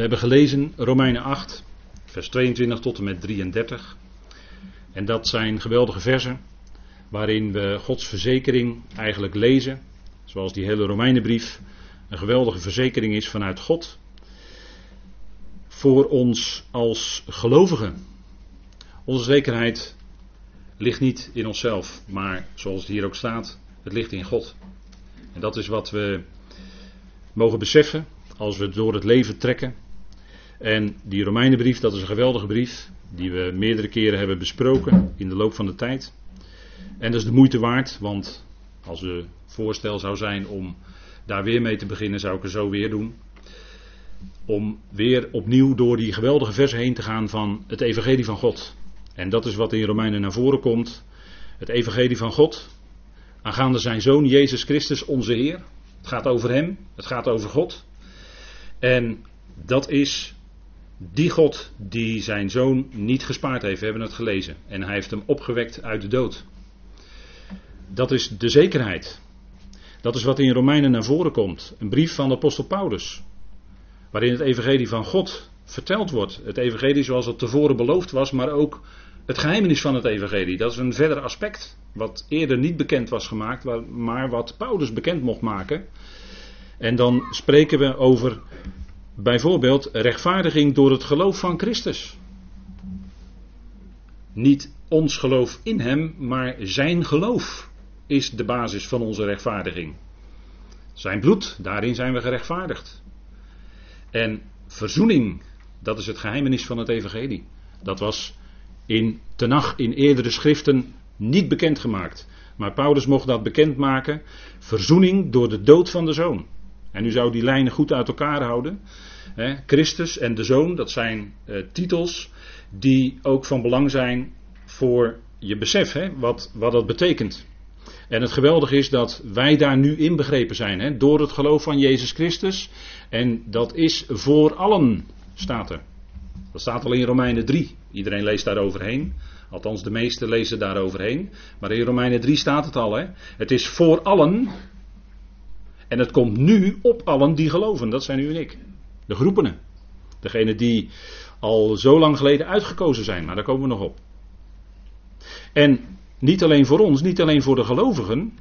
We hebben gelezen Romeinen 8, vers 22 tot en met 33. En dat zijn geweldige versen waarin we Gods verzekering eigenlijk lezen, zoals die hele Romeinenbrief een geweldige verzekering is vanuit God voor ons als gelovigen. Onze zekerheid ligt niet in onszelf, maar zoals het hier ook staat, het ligt in God. En dat is wat we mogen beseffen als we door het leven trekken. En die Romeinenbrief, dat is een geweldige brief, die we meerdere keren hebben besproken in de loop van de tijd. En dat is de moeite waard, want als er voorstel zou zijn om daar weer mee te beginnen, zou ik er zo weer doen. Om weer opnieuw door die geweldige versen heen te gaan van het Evangelie van God. En dat is wat in Romeinen naar voren komt. Het Evangelie van God. Aangaande zijn zoon Jezus Christus, onze Heer. Het gaat over Hem, het gaat over God. En dat is die God die zijn zoon niet gespaard heeft. We hebben het gelezen. En hij heeft hem opgewekt uit de dood. Dat is de zekerheid. Dat is wat in Romeinen naar voren komt. Een brief van de apostel Paulus. Waarin het evangelie van God verteld wordt. Het evangelie zoals het tevoren beloofd was, maar ook het geheimenis van het evangelie. Dat is een verder aspect. Wat eerder niet bekend was gemaakt, maar wat Paulus bekend mocht maken. En dan spreken we over bijvoorbeeld rechtvaardiging door het geloof van Christus. Niet ons geloof in Hem, maar Zijn geloof is de basis van onze rechtvaardiging. Zijn bloed, daarin zijn we gerechtvaardigd. En verzoening, dat is het geheimenis van het Evangelie. Dat was in Tenach, in eerdere schriften, niet bekendgemaakt. Maar Paulus mocht dat bekendmaken. Verzoening door de dood van de zoon. En u zou die lijnen goed uit elkaar houden. Christus en de zoon, dat zijn eh, titels die ook van belang zijn voor je besef, hè, wat, wat dat betekent. En het geweldige is dat wij daar nu inbegrepen zijn, hè, door het geloof van Jezus Christus. En dat is voor allen, staat er. Dat staat al in Romeinen 3. Iedereen leest daar overheen. Althans, de meesten lezen daar overheen. Maar in Romeinen 3 staat het al. Hè. Het is voor allen. En het komt nu op allen die geloven. Dat zijn u en ik. De groepenen. Degene die al zo lang geleden uitgekozen zijn. Maar daar komen we nog op. En niet alleen voor ons, niet alleen voor de gelovigen.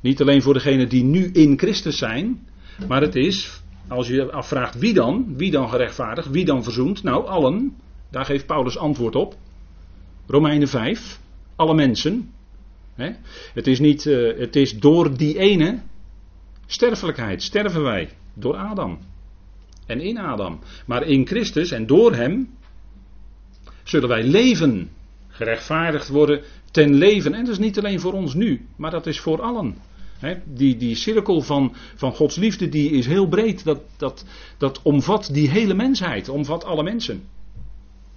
Niet alleen voor degenen die nu in Christus zijn. Maar het is, als je afvraagt wie dan, wie dan gerechtvaardigd, wie dan verzoend. Nou, allen. Daar geeft Paulus antwoord op. Romeinen 5. Alle mensen. Het is niet, uh, het is door die ene sterfelijkheid sterven wij. Door Adam. En in Adam. Maar in Christus en door hem zullen wij leven. Gerechtvaardigd worden ten leven. En dat is niet alleen voor ons nu, maar dat is voor allen. die, die cirkel van, van Gods liefde die is heel breed. Dat, dat, dat omvat die hele mensheid, omvat alle mensen.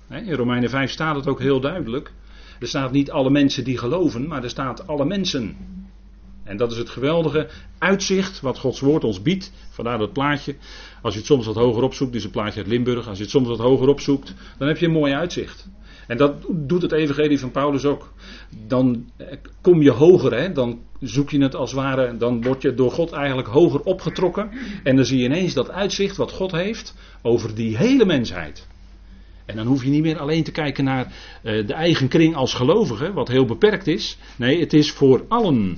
in Romeinen 5 staat het ook heel duidelijk. Er staat niet alle mensen die geloven, maar er staat alle mensen. En dat is het geweldige uitzicht wat Gods woord ons biedt. Vandaar dat plaatje. Als je het soms wat hoger opzoekt, is een plaatje uit Limburg. Als je het soms wat hoger opzoekt, dan heb je een mooi uitzicht. En dat doet het evangelie van Paulus ook. Dan eh, kom je hoger, hè? dan zoek je het als het ware, dan word je door God eigenlijk hoger opgetrokken. En dan zie je ineens dat uitzicht wat God heeft over die hele mensheid. En dan hoef je niet meer alleen te kijken naar uh, de eigen kring als gelovige, wat heel beperkt is. Nee, het is voor allen.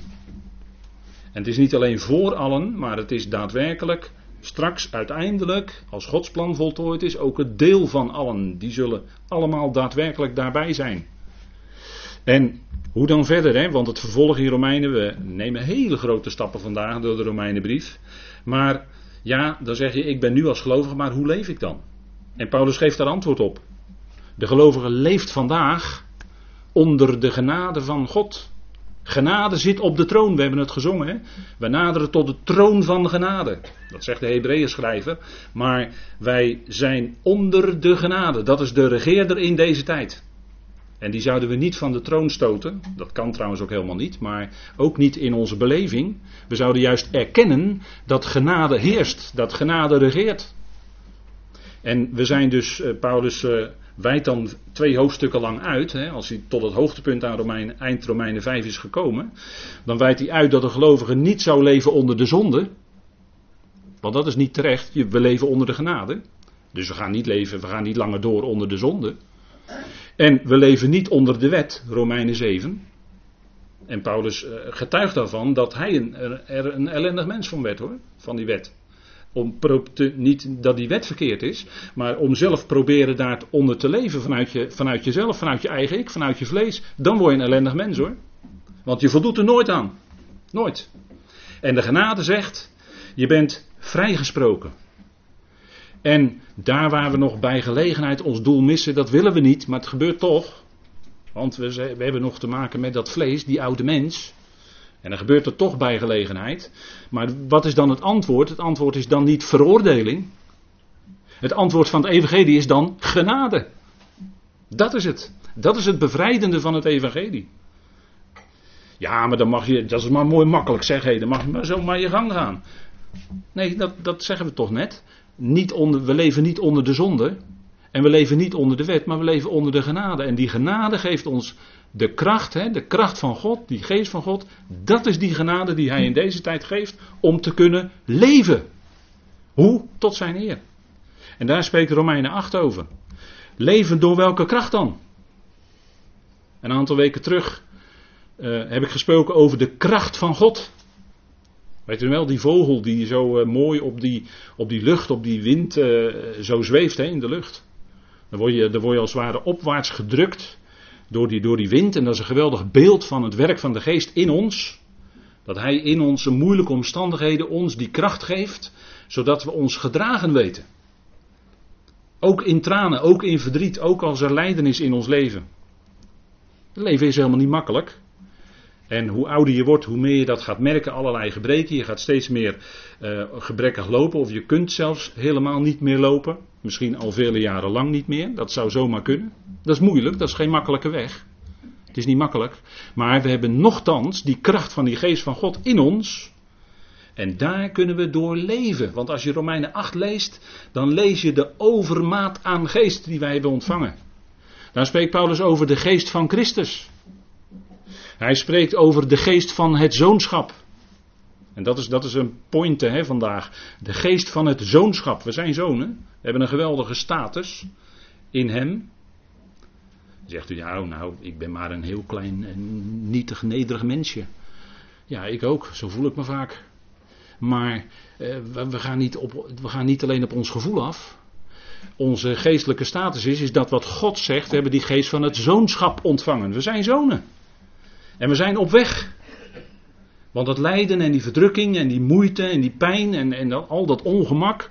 En het is niet alleen voor allen, maar het is daadwerkelijk straks uiteindelijk, als Gods plan voltooid is, ook het deel van allen. Die zullen allemaal daadwerkelijk daarbij zijn. En hoe dan verder, hè? want het vervolg in Romeinen, we nemen hele grote stappen vandaag door de Romeinenbrief. Maar ja, dan zeg je, ik ben nu als gelovige, maar hoe leef ik dan? En Paulus geeft daar antwoord op. De gelovige leeft vandaag onder de genade van God. Genade zit op de troon, we hebben het gezongen. We naderen tot de troon van genade. Dat zegt de Hebreeën schrijver. Maar wij zijn onder de genade. Dat is de regeerder in deze tijd. En die zouden we niet van de troon stoten. Dat kan trouwens ook helemaal niet. Maar ook niet in onze beleving. We zouden juist erkennen dat genade heerst. Dat genade regeert. En we zijn dus, eh, Paulus uh, wijdt dan twee hoofdstukken lang uit. Hè, als hij tot het hoogtepunt aan Romein, eind Romeinen 5 is gekomen. Dan wijdt hij uit dat de gelovige niet zou leven onder de zonde. Want dat is niet terecht. We leven onder de genade. Dus we gaan niet leven, we gaan niet langer door onder de zonde. En we leven niet onder de wet, Romeinen 7. En Paulus eh, getuigt daarvan dat hij er een ellendig mens van werd hoor, van die wet. Om te, niet dat die wet verkeerd is, maar om zelf proberen daaronder te leven vanuit, je, vanuit jezelf, vanuit je eigen ik, vanuit je vlees. Dan word je een ellendig mens hoor. Want je voldoet er nooit aan. Nooit. En de genade zegt, je bent vrijgesproken. En daar waar we nog bij gelegenheid ons doel missen, dat willen we niet, maar het gebeurt toch. Want we, we hebben nog te maken met dat vlees, die oude mens. En dan gebeurt er toch bij gelegenheid. Maar wat is dan het antwoord? Het antwoord is dan niet veroordeling. Het antwoord van het evangelie is dan genade. Dat is het. Dat is het bevrijdende van het evangelie. Ja, maar dan mag je, dat is maar mooi makkelijk zeggen, dan mag je maar zo maar je gang gaan. Nee, dat, dat zeggen we toch net. Niet onder, we leven niet onder de zonde. En we leven niet onder de wet, maar we leven onder de genade. En die genade geeft ons de kracht, hè, de kracht van God, die geest van God. Dat is die genade die Hij in deze tijd geeft om te kunnen leven. Hoe? Tot zijn eer. En daar spreekt Romeinen 8 over. Leven door welke kracht dan? Een aantal weken terug uh, heb ik gesproken over de kracht van God. Weet u wel, die vogel die zo uh, mooi op die, op die lucht, op die wind uh, zo zweeft hè, in de lucht. Dan word, je, dan word je als het ware opwaarts gedrukt door die, door die wind. En dat is een geweldig beeld van het werk van de geest in ons. Dat hij in onze moeilijke omstandigheden ons die kracht geeft, zodat we ons gedragen weten. Ook in tranen, ook in verdriet, ook als er lijden is in ons leven. Het leven is helemaal niet makkelijk. En hoe ouder je wordt, hoe meer je dat gaat merken, allerlei gebreken. Je gaat steeds meer uh, gebrekkig lopen, of je kunt zelfs helemaal niet meer lopen. Misschien al vele jaren lang niet meer. Dat zou zomaar kunnen. Dat is moeilijk, dat is geen makkelijke weg. Het is niet makkelijk. Maar we hebben nochtans die kracht van die geest van God in ons. En daar kunnen we door leven. Want als je Romeinen 8 leest, dan lees je de overmaat aan geest die wij hebben ontvangen. Daar spreekt Paulus over de geest van Christus. Hij spreekt over de geest van het zoonschap. En dat is, dat is een pointe hè, vandaag. De geest van het zoonschap. We zijn zonen. We hebben een geweldige status in hem. Zegt u, ja, nou, ik ben maar een heel klein, nietig, nederig mensje. Ja, ik ook. Zo voel ik me vaak. Maar eh, we, gaan niet op, we gaan niet alleen op ons gevoel af. Onze geestelijke status is, is dat wat God zegt. We hebben die geest van het zoonschap ontvangen. We zijn zonen. En we zijn op weg. Want dat lijden en die verdrukking en die moeite en die pijn en, en al dat ongemak,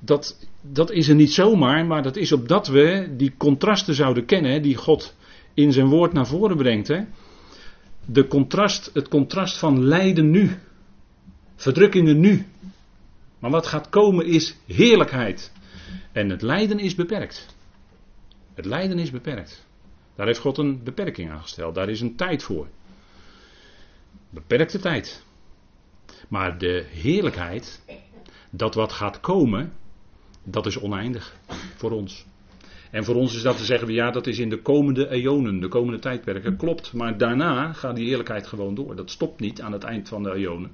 dat, dat is er niet zomaar, maar dat is opdat we die contrasten zouden kennen die God in zijn woord naar voren brengt. Hè. De contrast, het contrast van lijden nu, verdrukkingen nu. Maar wat gaat komen is heerlijkheid. En het lijden is beperkt. Het lijden is beperkt. Daar heeft God een beperking aan gesteld. Daar is een tijd voor. Beperkte tijd. Maar de heerlijkheid, dat wat gaat komen, dat is oneindig voor ons. En voor ons is dat te zeggen, ja, dat is in de komende eonen, de komende tijdperken. Klopt, maar daarna gaat die heerlijkheid gewoon door. Dat stopt niet aan het eind van de eonen.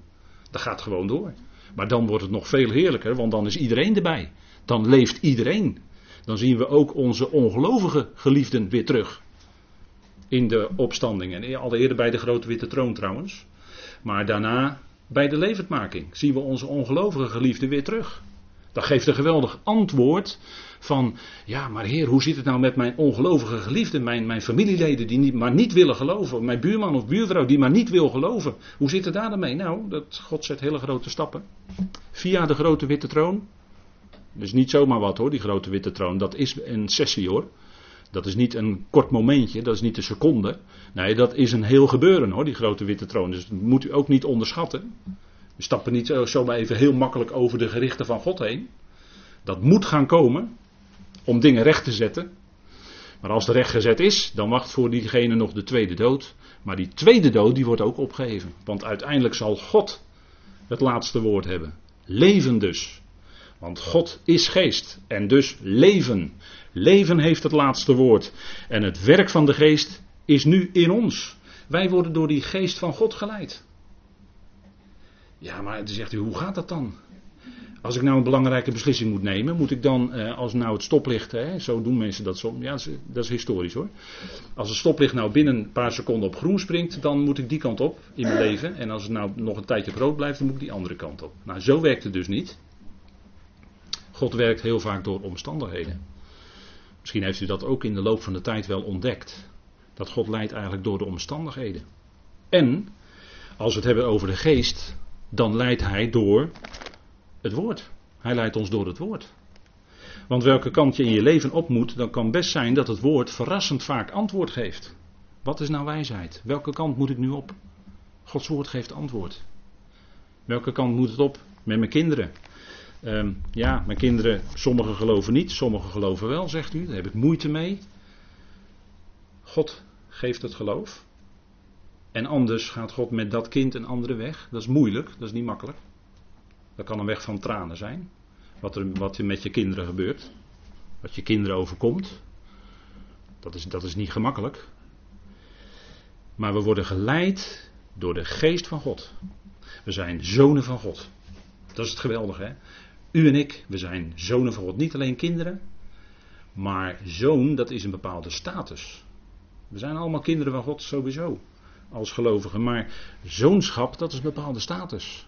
Dat gaat gewoon door. Maar dan wordt het nog veel heerlijker, want dan is iedereen erbij. Dan leeft iedereen. Dan zien we ook onze ongelovige geliefden weer terug in de opstanding. En al eerder bij de grote witte troon trouwens. Maar daarna bij de levendmaking zien we onze ongelovige geliefden weer terug. Dat geeft een geweldig antwoord van, ja maar heer, hoe zit het nou met mijn ongelovige geliefden, mijn, mijn familieleden die niet, maar niet willen geloven, mijn buurman of buurvrouw die maar niet wil geloven. Hoe zit het daar dan mee? Nou, dat, God zet hele grote stappen. Via de grote witte troon. Dus niet zomaar wat hoor, die grote witte troon. Dat is een sessie hoor. Dat is niet een kort momentje, dat is niet een seconde. Nee, dat is een heel gebeuren hoor, die grote witte troon. Dus dat moet u ook niet onderschatten. We stappen niet zomaar even heel makkelijk over de gerichten van God heen. Dat moet gaan komen om dingen recht te zetten. Maar als het recht gezet is, dan wacht voor diegene nog de tweede dood. Maar die tweede dood die wordt ook opgeheven. Want uiteindelijk zal God het laatste woord hebben. Leven dus. Want God is geest en dus leven. Leven heeft het laatste woord. En het werk van de geest is nu in ons. Wij worden door die geest van God geleid. Ja, maar dan zegt u, hoe gaat dat dan? Als ik nou een belangrijke beslissing moet nemen, moet ik dan, eh, als nou het stoplicht, hè, zo doen mensen dat soms, ja, dat is, dat is, historisch hoor. Als het stoplicht nou binnen een paar seconden op groen springt, dan moet ik die kant op in mijn leven. En als het nou nog een tijdje rood blijft, dan moet ik die andere kant op. Nou, zo werkt het dus niet. God werkt heel vaak door omstandigheden. Misschien heeft u dat ook in de loop van de tijd wel ontdekt. Dat God leidt eigenlijk door de omstandigheden. En, als we het hebben over de geest, dan leidt hij door het woord. Hij leidt ons door het woord. Want welke kant je in je leven op moet, dan kan best zijn dat het woord verrassend vaak antwoord geeft. Wat is nou wijsheid? Welke kant moet ik nu op? Gods woord geeft antwoord. Welke kant moet het op? Met mijn kinderen. Ehm, ja, mijn kinderen, sommigen geloven niet, sommigen geloven wel, zegt u. Daar heb ik moeite mee. God geeft het geloof. En anders gaat God met dat kind een andere weg. Dat is moeilijk, dat is niet makkelijk. Dat kan een weg van tranen zijn. Wat er, wat met je kinderen gebeurt. Wat je kinderen overkomt. Dat is, dat is niet gemakkelijk. Maar we worden geleid door de geest van God. We zijn zonen van God. Dat is het geweldige. Hè? U en ik, we zijn zonen van God. Niet alleen kinderen. Maar zoon, dat is een bepaalde status. We zijn allemaal kinderen van God sowieso. Als gelovigen. Maar zoonschap, dat is een bepaalde status.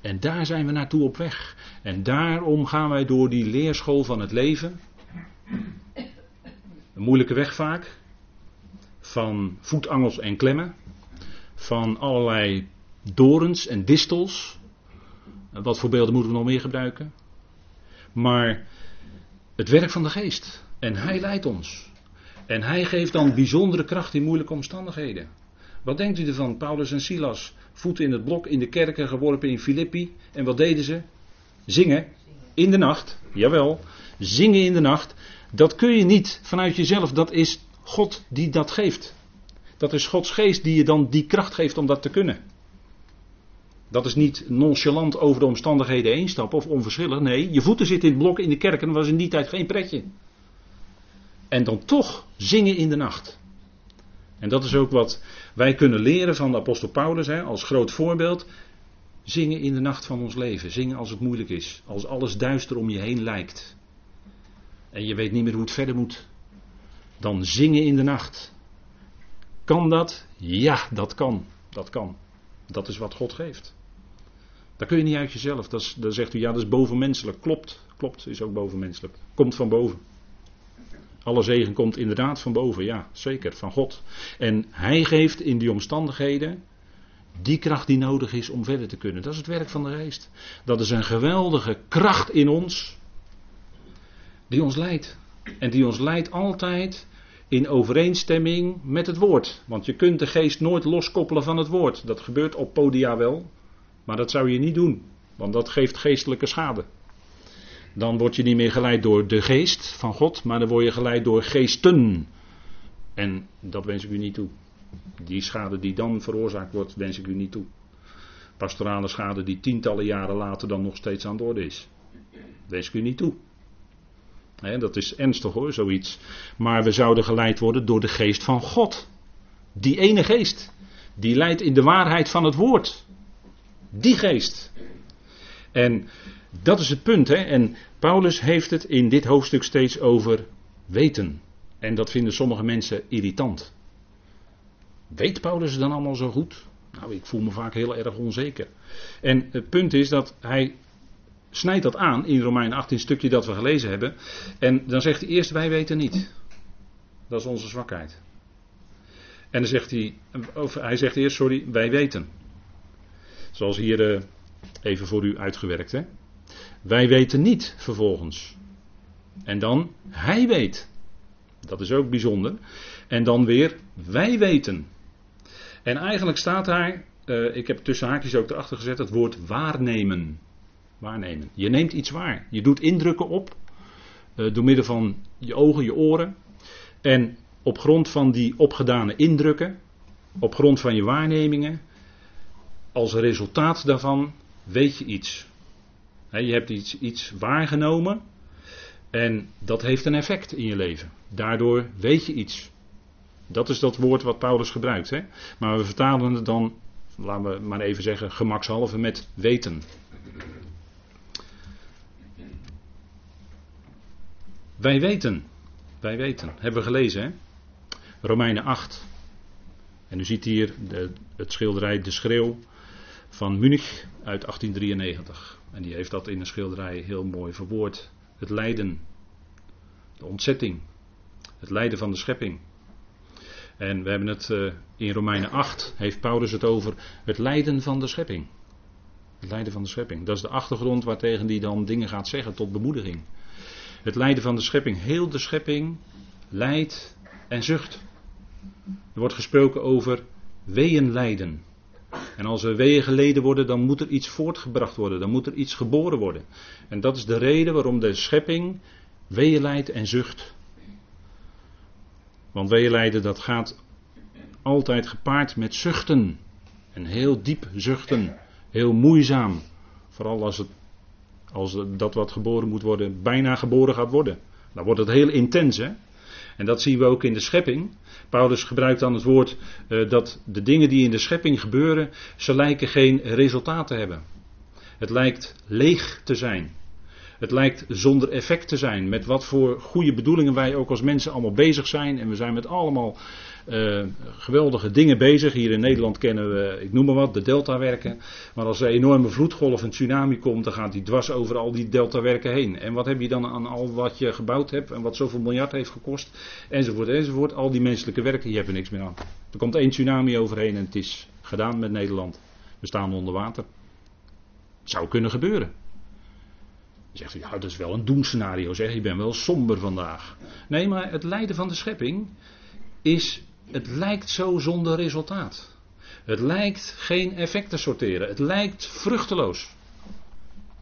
En daar zijn we naartoe op weg. En daarom gaan wij door die leerschool van het leven. Een moeilijke weg vaak. Van voetangels en klemmen. Van allerlei dorens en distels. Wat voor beelden moeten we nog meer gebruiken? Maar het werk van de geest. En hij leidt ons. En hij geeft dan bijzondere kracht in moeilijke omstandigheden. Wat denkt u ervan? Paulus en Silas, voeten in het blok in de kerken geworpen in Filippi. En wat deden ze? Zingen. In de nacht. Jawel. Zingen in de nacht. Dat kun je niet vanuit jezelf. Dat is God die dat geeft. Dat is Gods geest die je dan die kracht geeft om dat te kunnen. Dat is niet nonchalant over de omstandigheden heen stappen of onverschillig. Nee, je voeten zitten in het blok in de kerk en dat was in die tijd geen pretje. En dan toch zingen in de nacht. En dat is ook wat wij kunnen leren van de apostel Paulus hè, als groot voorbeeld. Zingen in de nacht van ons leven. Zingen als het moeilijk is. Als alles duister om je heen lijkt. En je weet niet meer hoe het verder moet. Dan zingen in de nacht. Kan dat? Ja, dat kan. Dat kan. Dat is wat God geeft. Dat kun je niet uit jezelf. Dat dan zegt u ja, dat is bovenmenselijk. Klopt, klopt, is ook bovenmenselijk. Komt van boven. Alle zegen komt inderdaad van boven, ja, zeker, van God. En Hij geeft in die omstandigheden die kracht die nodig is om verder te kunnen. Dat is het werk van de geest. Dat is een geweldige kracht in ons, die ons leidt. En die ons leidt altijd in overeenstemming met het woord. Want je kunt de geest nooit loskoppelen van het woord. Dat gebeurt op podia wel, maar dat zou je niet doen, want dat geeft geestelijke schade. Dan word je niet meer geleid door de geest van God, maar dan word je geleid door geesten. En dat wens ik u niet toe. Die schade die dan veroorzaakt wordt, wens ik u niet toe. Pastorale schade die tientallen jaren later dan nog steeds aan de orde is. Wens ik u niet toe. Dat is ernstig hoor, zoiets. Maar we zouden geleid worden door de geest van God. Die ene geest. Die leidt in de waarheid van het woord. Die geest. En dat is het punt. Hè? En Paulus heeft het in dit hoofdstuk steeds over weten. En dat vinden sommige mensen irritant. Weet Paulus het dan allemaal zo goed? Nou, ik voel me vaak heel erg onzeker. En het punt is dat hij snijdt dat aan in Romein 18, stukje dat we gelezen hebben. En dan zegt hij eerst: Wij weten niet. Dat is onze zwakheid. En dan zegt hij, of hij zegt eerst: Sorry, wij weten. Zoals hier uh, even voor u uitgewerkt. Hè? Wij weten niet vervolgens. En dan, hij weet. Dat is ook bijzonder. En dan weer, wij weten. En eigenlijk staat daar, uh, ik heb tussen haakjes ook erachter gezet, het woord waarnemen. Waarnemen. Je neemt iets waar. Je doet indrukken op. Uh, door middel van je ogen, je oren. En op grond van die opgedane indrukken, op grond van je waarnemingen, als resultaat daarvan weet je iets je hebt iets, iets waargenomen en dat heeft een effect in je leven. Daardoor weet je iets. Dat is dat woord wat Paulus gebruikt. Maar we vertalen het dan, laten we maar even zeggen, gemakshalve met weten. Wij weten, wij weten, hebben we gelezen hè? Romeinen 8. En u ziet hier de, het schilderij De Schreeuw van Munich uit 1893. En die heeft dat in een schilderij heel mooi verwoord. Het lijden, de ontzetting, het lijden van de schepping. En we hebben het uh, in Romeinen 8, heeft Paulus het over het lijden van de schepping. Het lijden van de schepping. Dat is de achtergrond waartegen hij dan dingen gaat zeggen tot bemoediging. Het lijden van de schepping. Heel de schepping lijdt en zucht. Er wordt gesproken over weeën lijden. En als er weeën geleden worden, dan moet er iets voortgebracht worden. Dan moet er iets geboren worden. En dat is de reden waarom de schepping weeën lijdt en zucht. Want weeënlijden dat gaat altijd gepaard met zuchten. En heel diep zuchten. Heel moeizaam. Vooral als, het, als dat wat geboren moet worden bijna geboren gaat worden. Dan wordt het heel intens hè. En dat zien we ook in de schepping. Paulus gebruikt dan het woord uh, dat de dingen die in de schepping gebeuren, ze lijken geen resultaat te hebben. Het lijkt leeg te zijn. Het lijkt zonder effect te zijn. Met wat voor goede bedoelingen wij ook als mensen allemaal bezig zijn. En we zijn met allemaal uh, geweldige dingen bezig. Hier in Nederland kennen we, ik noem maar wat, de deltawerken. Maar als er een enorme vloedgolf, een tsunami komt, dan gaat die dwars over al die deltawerken heen. En wat heb je dan aan al wat je gebouwd hebt en wat zoveel miljard heeft gekost? Enzovoort, enzovoort. Al die menselijke werken, je hebt er niks meer aan. Er komt één tsunami overheen en het is gedaan met Nederland. We staan onder water. Zou kunnen gebeuren. Dan zegt ja, dat is wel een doemscenario, zeg. Je bent wel somber vandaag. Nee, maar het lijden van de schepping is, het lijkt zo zonder resultaat. Het lijkt geen effect te sorteren. Het lijkt vruchteloos.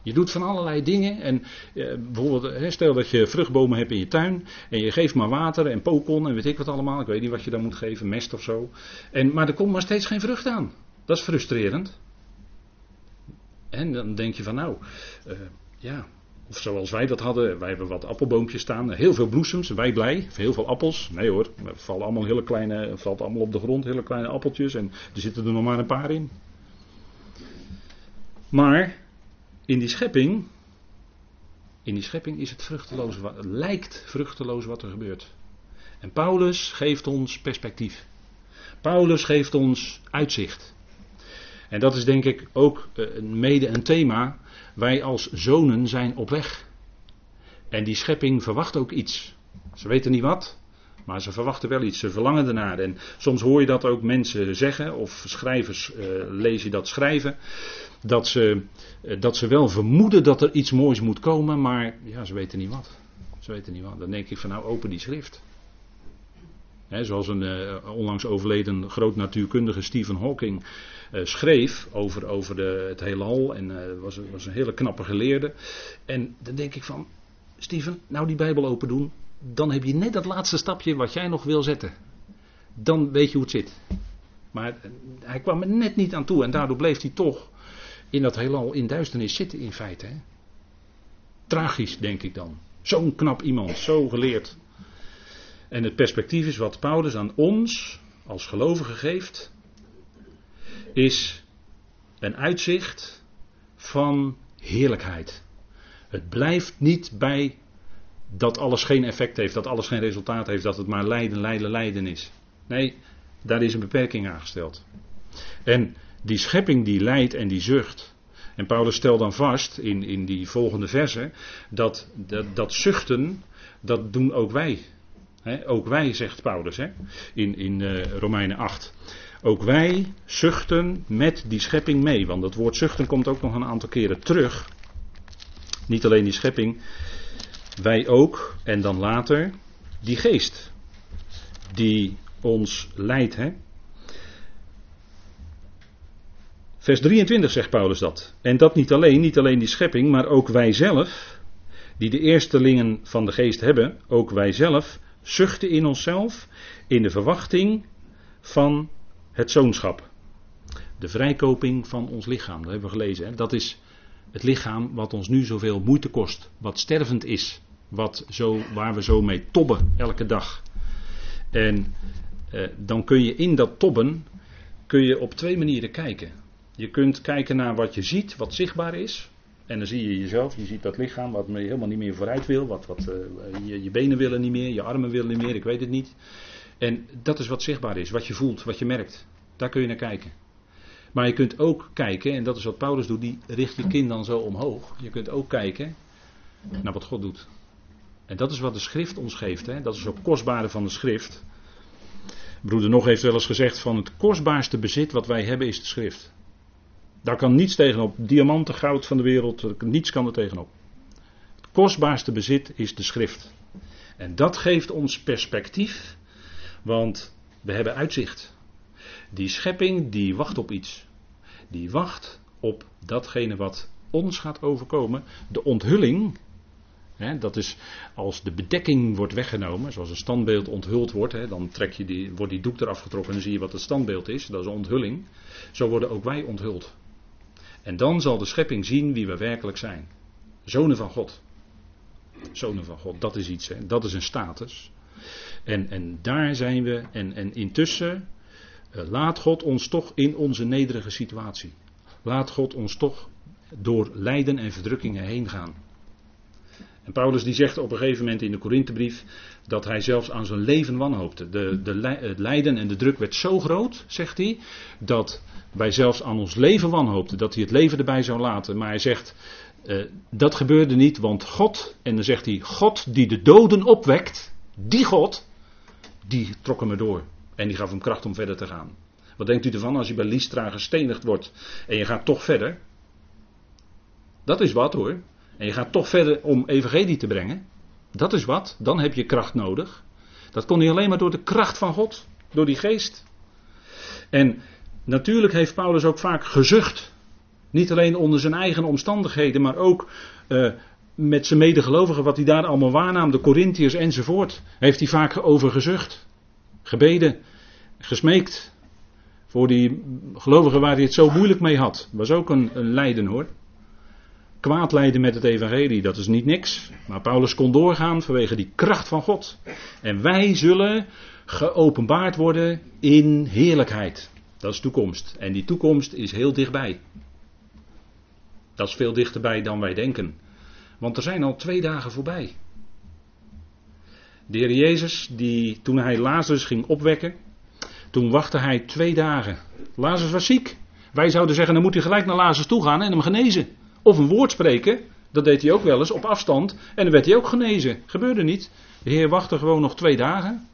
Je doet van allerlei dingen. En eh, bijvoorbeeld, stel dat je vruchtbomen hebt in je tuin. En je geeft maar water en pokon en weet ik wat allemaal. Ik weet niet wat je dan moet geven, mest of zo. En, maar er komt maar steeds geen vrucht aan. Dat is frustrerend. En dan denk je van nou, uh, ja, of zoals wij dat hadden, wij hebben wat appelboompjes staan, heel veel bloesems, wij blij, heel veel appels. Nee hoor, er vallen allemaal hele kleine, valt allemaal op de grond, hele kleine appeltjes en er zitten er nog maar een paar in. Maar in die schepping, in die schepping is het vruchteloos, het lijkt vruchteloos wat er gebeurt. En Paulus geeft ons perspectief. Paulus geeft ons uitzicht. En dat is denk ik ook eh, mede een thema wij als zonen zijn op weg. En die schepping verwacht ook iets. Ze weten niet wat, maar ze verwachten wel iets. Ze verlangen ernaar. En soms hoor je dat ook mensen zeggen, of schrijvers uh, lees je dat schrijven. Dat ze, uh, dat ze wel vermoeden dat er iets moois moet komen, maar ja, ze weten niet wat. Ze weten niet wat. Dan denk ik van nou, open die schrift. Zoals een uh, onlangs overleden groot natuurkundige Stephen Hawking uh, schreef over, over de, het heelal. En uh, was, was een hele knappe geleerde. En dan denk ik van, Steven, nou die Bijbel open doen. Dan heb je net dat laatste stapje wat jij nog wil zetten. Dan weet je hoe het zit. Maar hij kwam er net niet aan toe. En daardoor bleef hij toch in dat heelal in duisternis zitten in feite. Hè? Tragisch, denk ik dan. Zo'n knap iemand, zo geleerd. En het perspectief is wat Paulus aan ons als gelovigen geeft is een uitzicht van heerlijkheid. Het blijft niet bij dat alles geen effect heeft, dat alles geen resultaat heeft, dat het maar lijden, lijden, lijden is. Nee, daar is een beperking aangesteld. En die schepping die lijdt en die zucht. En Paulus stelt dan vast in, in die volgende verse dat, dat, dat zuchten, dat doen ook wij. Ook wij, zegt Paulus in, in uh, Romeinen 8. Ook wij zuchten met die schepping mee. Want het woord zuchten komt ook nog een aantal keren terug. Niet alleen die schepping, wij ook. En dan later die geest. Die ons leidt. Vers 23 zegt Paulus dat. En dat niet alleen, niet alleen die schepping, maar ook wij zelf, die de eerstelingen van de geest hebben, ook wij zelf, zuchten in onszelf in de verwachting van het zoonschap. De vrijkoping van ons lichaam, dat hebben we gelezen. Hè? Dat is het lichaam wat ons nu zoveel moeite kost, wat stervend is, wat zo, waar we zo mee tobben elke dag. En eh, dan kun je in dat tobben kun je op twee manieren kijken. Je kunt kijken naar wat je ziet, wat zichtbaar is. En dan zie je jezelf, je ziet dat lichaam wat helemaal niet meer vooruit wil. Wat, wat, uh, je, je benen willen niet meer, je armen willen niet meer, ik weet het niet. En dat is wat zichtbaar is, wat je voelt, wat je merkt. Daar kun je naar kijken. Maar je kunt ook kijken, en dat is wat Paulus doet, die richt je kind dan zo omhoog. Je kunt ook kijken naar wat God doet. En dat is wat de schrift ons geeft. Hè? Dat is ook kostbare van de schrift. Broeder Nog heeft wel eens gezegd van het kostbaarste bezit wat wij hebben is de schrift. Daar kan niets tegenop. Diamanten, goud van de wereld, niets kan er tegenop. Het kostbaarste bezit is de schrift. En dat geeft ons perspectief, want we hebben uitzicht. Die schepping die wacht op iets. Die wacht op datgene wat ons gaat overkomen. De onthulling dat is als de bedekking wordt weggenomen, zoals een standbeeld onthuld wordt, dan trek je die, wordt die doek eraf getrokken en dan zie je wat het standbeeld is. Dat is een onthulling. Zo worden ook wij onthuld. En dan zal de schepping zien wie we werkelijk zijn. Zonen van God. Zonen van God, dat is iets, dat is een status. En, en daar zijn we, en, en intussen uh, laat God ons toch in onze nederige situatie. Laat God ons toch door lijden en verdrukkingen heen gaan. En Paulus die zegt op een gegeven moment in de Korinthebrief dat hij zelfs aan zijn leven wanhoopte. De, de, het lijden en de druk werd zo groot, zegt hij, dat wij zelfs aan ons leven wanhoopten. Dat hij het leven erbij zou laten. Maar hij zegt, uh, dat gebeurde niet, want God, en dan zegt hij, God die de doden opwekt, die God, die trok hem erdoor. En die gaf hem kracht om verder te gaan. Wat denkt u ervan als je bij Lystra gestenigd wordt en je gaat toch verder? Dat is wat hoor. En je gaat toch verder om evangelie te brengen. Dat is wat. Dan heb je kracht nodig. Dat kon niet alleen maar door de kracht van God. Door die geest. En natuurlijk heeft Paulus ook vaak gezucht. Niet alleen onder zijn eigen omstandigheden, maar ook uh, met zijn medegelovigen, wat hij daar allemaal waarnam, de Corinthiërs enzovoort. Heeft hij vaak over gezucht. Gebeden. Gesmeekt. Voor die gelovigen waar hij het zo moeilijk mee had. Was ook een, een lijden hoor kwaad lijden met het evangelie, dat is niet niks. Maar Paulus kon doorgaan vanwege die kracht van God. En wij zullen geopenbaard worden in heerlijkheid. Dat is toekomst. En die toekomst is heel dichtbij. Dat is veel dichterbij dan wij denken. Want er zijn al twee dagen voorbij. De Heer Jezus, die, toen hij Lazarus ging opwekken, toen wachtte hij twee dagen. Lazarus was ziek. Wij zouden zeggen, dan moet hij gelijk naar Lazarus toe gaan en hem genezen. Of een woord spreken, dat deed hij ook wel eens op afstand. En dan werd hij ook genezen. Gebeurde niet. De Heer wachtte gewoon nog twee dagen.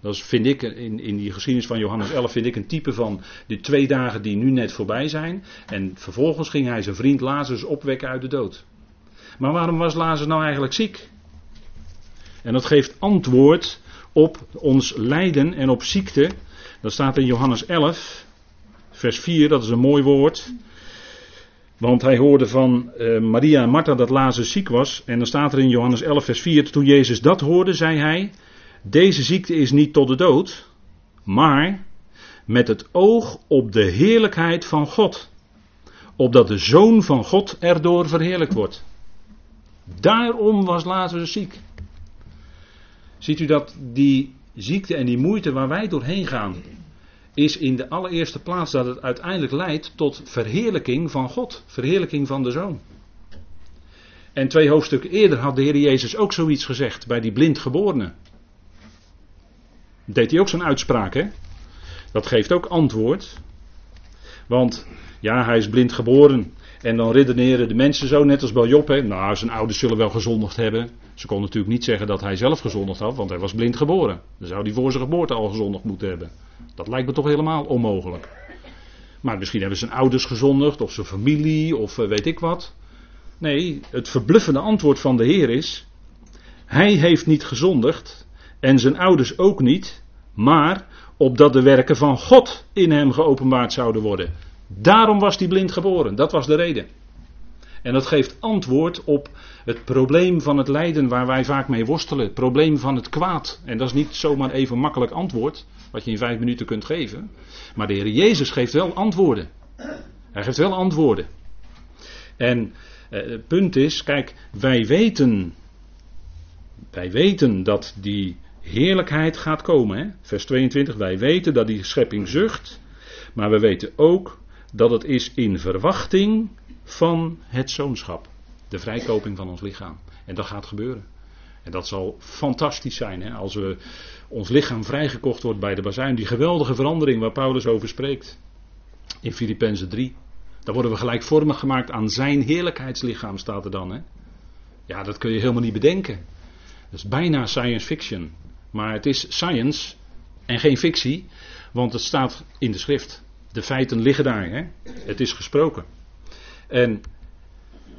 Dat vind ik, in, in die geschiedenis van Johannes 11, vind ik een type van de twee dagen die nu net voorbij zijn. En vervolgens ging hij zijn vriend Lazarus opwekken uit de dood. Maar waarom was Lazarus nou eigenlijk ziek? En dat geeft antwoord op ons lijden en op ziekte. Dat staat in Johannes 11, vers 4, dat is een mooi woord. Want hij hoorde van uh, Maria en Martha dat Lazarus ziek was. En dan staat er in Johannes 11, vers 4. Toen Jezus dat hoorde, zei hij: Deze ziekte is niet tot de dood, maar met het oog op de heerlijkheid van God. Opdat de zoon van God erdoor verheerlijkt wordt. Daarom was Lazarus ziek. Ziet u dat die ziekte en die moeite waar wij doorheen gaan, is in de allereerste plaats dat het uiteindelijk leidt tot verheerlijking van God, verheerlijking van de Zoon. En twee hoofdstukken eerder had de Heer Jezus ook zoiets gezegd bij die blindgeborene. Deed hij ook zo'n uitspraak, hè? Dat geeft ook antwoord. Want ja, hij is blind geboren. En dan redeneren de mensen zo, net als bij Job. Hè? Nou, zijn ouders zullen wel gezondigd hebben. Ze kon natuurlijk niet zeggen dat hij zelf gezondigd had, want hij was blind geboren. Dan zou hij voor zijn geboorte al gezondigd moeten hebben. Dat lijkt me toch helemaal onmogelijk. Maar misschien hebben zijn ouders gezondigd, of zijn familie, of eh, weet ik wat. Nee, het verbluffende antwoord van de Heer is: Hij heeft niet gezondigd, en zijn ouders ook niet, maar opdat de werken van God in hem geopenbaard zouden worden. Daarom was hij blind geboren, dat was de reden. En dat geeft antwoord op het probleem van het lijden waar wij vaak mee worstelen. Het probleem van het kwaad. En dat is niet zomaar even makkelijk antwoord, wat je in vijf minuten kunt geven. Maar de Heer Jezus geeft wel antwoorden. Hij geeft wel antwoorden. En eh, het punt is, kijk, wij weten, wij weten dat die heerlijkheid gaat komen. Hè? Vers 22, wij weten dat die schepping zucht. Maar we weten ook dat het is in verwachting van het zoonschap. De vrijkoping van ons lichaam. En dat gaat gebeuren. En dat zal fantastisch zijn hè, als we ons lichaam vrijgekocht wordt bij de bazuin. Die geweldige verandering waar Paulus over spreekt. In Filippenzen 3. Dan worden we gelijkvormig gemaakt aan zijn heerlijkheidslichaam, staat er dan. Hè? Ja, dat kun je helemaal niet bedenken. Dat is bijna science fiction. Maar het is science en geen fictie, want het staat in de schrift. De feiten liggen daar. Hè? Het is gesproken. En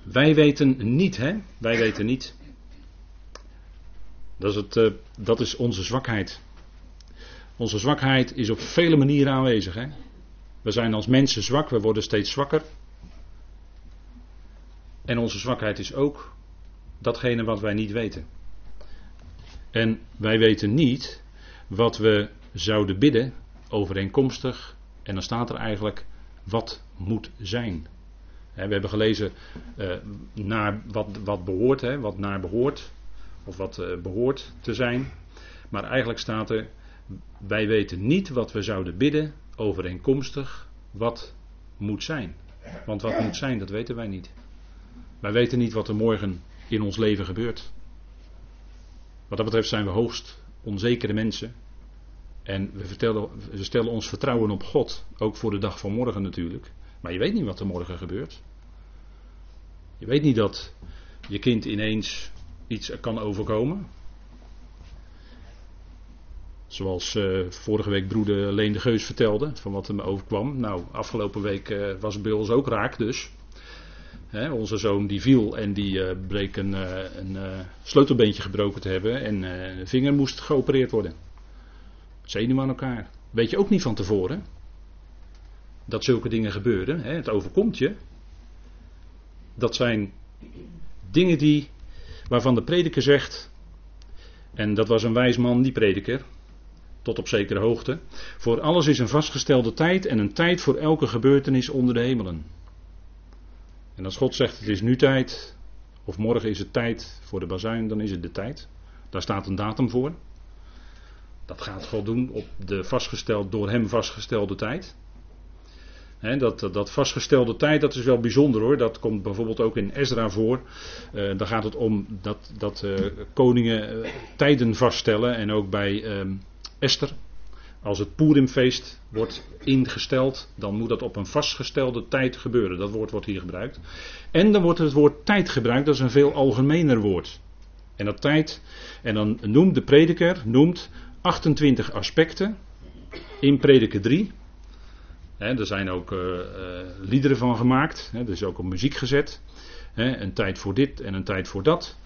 wij weten niet, hè? Wij weten niet. Dat is, het, uh, dat is onze zwakheid. Onze zwakheid is op vele manieren aanwezig. Hè? We zijn als mensen zwak, we worden steeds zwakker. En onze zwakheid is ook datgene wat wij niet weten. En wij weten niet wat we zouden bidden overeenkomstig. En dan staat er eigenlijk wat moet zijn. We hebben gelezen uh, naar wat, wat behoort, wat naar behoort, of wat uh, behoort te zijn. Maar eigenlijk staat er, wij weten niet wat we zouden bidden overeenkomstig wat moet zijn. Want wat moet zijn, dat weten wij niet. Wij weten niet wat er morgen in ons leven gebeurt. Wat dat betreft zijn we hoogst onzekere mensen. En we, vertellen, we stellen ons vertrouwen op God, ook voor de dag van morgen natuurlijk. Maar je weet niet wat er morgen gebeurt. Je weet niet dat je kind ineens iets kan overkomen. Zoals uh, vorige week broeder Leen de Geus vertelde, van wat hem overkwam. Nou, afgelopen week uh, was bij ons ook raak dus. Hè, onze zoon die viel en die uh, bleek een, een sleutelbeentje gebroken te hebben en een vinger moest geopereerd worden. Zenuwen aan elkaar. Weet je ook niet van tevoren dat zulke dingen gebeuren. Hè? Het overkomt je. Dat zijn dingen die, waarvan de prediker zegt, en dat was een wijs man, die prediker, tot op zekere hoogte. Voor alles is een vastgestelde tijd en een tijd voor elke gebeurtenis onder de hemelen. En als God zegt het is nu tijd, of morgen is het tijd voor de bazuin, dan is het de tijd. Daar staat een datum voor. Dat gaat God doen op de vastgesteld, door hem vastgestelde tijd. dat, dat vastgestelde tijd, dat is wel bijzonder hoor. Dat komt bijvoorbeeld ook in Ezra voor. Uh, dan gaat het om dat, dat uh, koningen uh, tijden vaststellen. En ook bij ehm, Esther. Als het Purimfeest wordt ingesteld, dan moet dat op een vastgestelde tijd gebeuren. Dat woord wordt hier gebruikt. En dan wordt het woord tijd gebruikt, dat is een veel algemener woord. En dat tijd, en dan noemt de prediker, noemt 28 aspecten in prediker 3. er zijn ook uh, uh, liederen van gemaakt, er is ook op muziek gezet. een tijd voor dit en een tijd voor dat.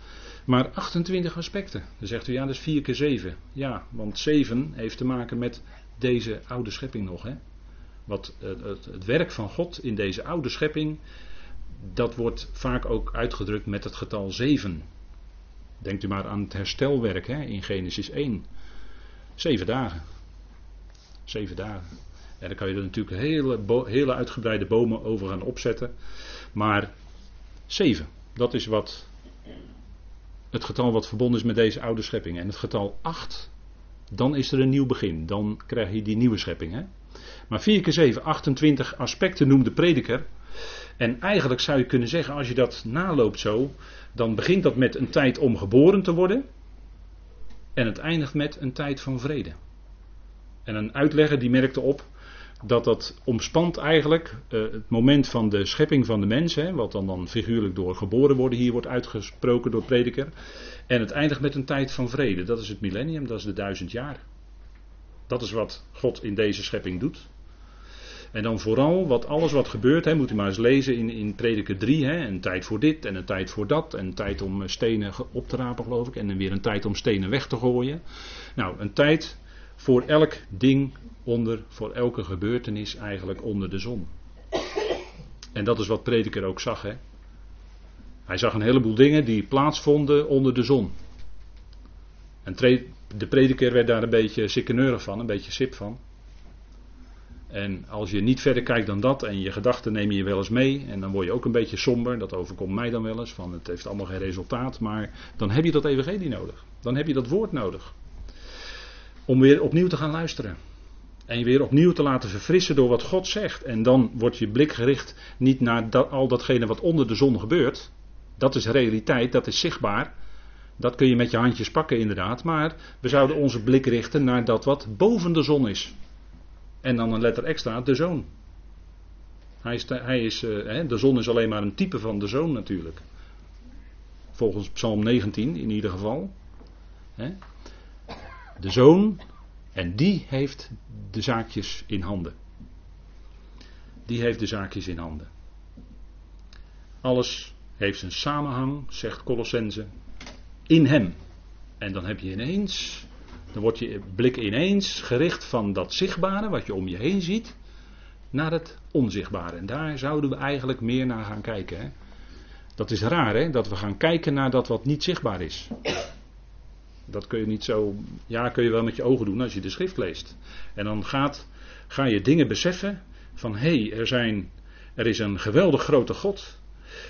Maar 28 aspecten. Dan zegt u ja, dat is 4 keer 7. Ja, want 7 heeft te maken met deze oude schepping nog. Hè? Wat, het, het, het werk van God in deze oude schepping, dat wordt vaak ook uitgedrukt met het getal 7. Denkt u maar aan het herstelwerk in Genesis 1. Zeven dagen. Zeven dagen. En dan kan je er natuurlijk hele, hele uitgebreide bomen over gaan opzetten. Maar zeven, dat is wat het getal wat verbonden is met deze oude schepping. En het getal 8, dan is er een nieuw begin. Dan krijg je die nieuwe schepping. Hè? Maar 4 keer 7, 28 aspecten noemt de prediker. En eigenlijk zou je kunnen zeggen, als je dat naloopt zo, dan begint dat met een tijd om geboren te worden. En het eindigt met een tijd van vrede. En een uitlegger die merkte op dat dat omspant eigenlijk uh, het moment van de schepping van de mens, hè, wat dan, dan figuurlijk door geboren worden hier wordt uitgesproken door prediker. En het eindigt met een tijd van vrede. Dat is het millennium, dat is de duizend jaar. Dat is wat God in deze schepping doet. En dan vooral wat alles wat gebeurt, hè, moet u maar eens lezen in, in Prediker 3. Hè, een tijd voor dit en een tijd voor dat. En een tijd om stenen op te rapen, geloof ik. En dan weer een tijd om stenen weg te gooien. Nou, een tijd voor elk ding onder, voor elke gebeurtenis eigenlijk onder de zon. En dat is wat Prediker ook zag. Hè. Hij zag een heleboel dingen die plaatsvonden onder de zon. En de prediker werd daar een beetje sikkeneurig van, een beetje sip van. En als je niet verder kijkt dan dat en je gedachten neem je wel eens mee en dan word je ook een beetje somber, dat overkomt mij dan wel eens, van het heeft allemaal geen resultaat, maar dan heb je dat evangelie nodig. Dan heb je dat woord nodig. Om weer opnieuw te gaan luisteren. En je weer opnieuw te laten verfrissen door wat God zegt. En dan wordt je blik gericht niet naar al datgene wat onder de zon gebeurt. Dat is realiteit, dat is zichtbaar. Dat kun je met je handjes pakken inderdaad. Maar we zouden onze blik richten naar dat wat boven de zon is. En dan een letter extra, de zoon. Hij is, hij is, uh, de zon is alleen maar een type van de zoon natuurlijk. Volgens Psalm 19 in ieder geval. De zoon, en die heeft de zaakjes in handen. Die heeft de zaakjes in handen. Alles heeft een samenhang, zegt Colossense, in hem. En dan heb je ineens, dan wordt je blik ineens gericht van dat zichtbare, wat je om je heen ziet, naar het onzichtbare. En daar zouden we eigenlijk meer naar gaan kijken. Hè? Dat is raar, hè? dat we gaan kijken naar dat wat niet zichtbaar is. Dat kun je niet zo. Ja, kun je wel met je ogen doen als je de schrift leest. En dan gaat, ga je dingen beseffen van hé, hey, er, er is een geweldig grote God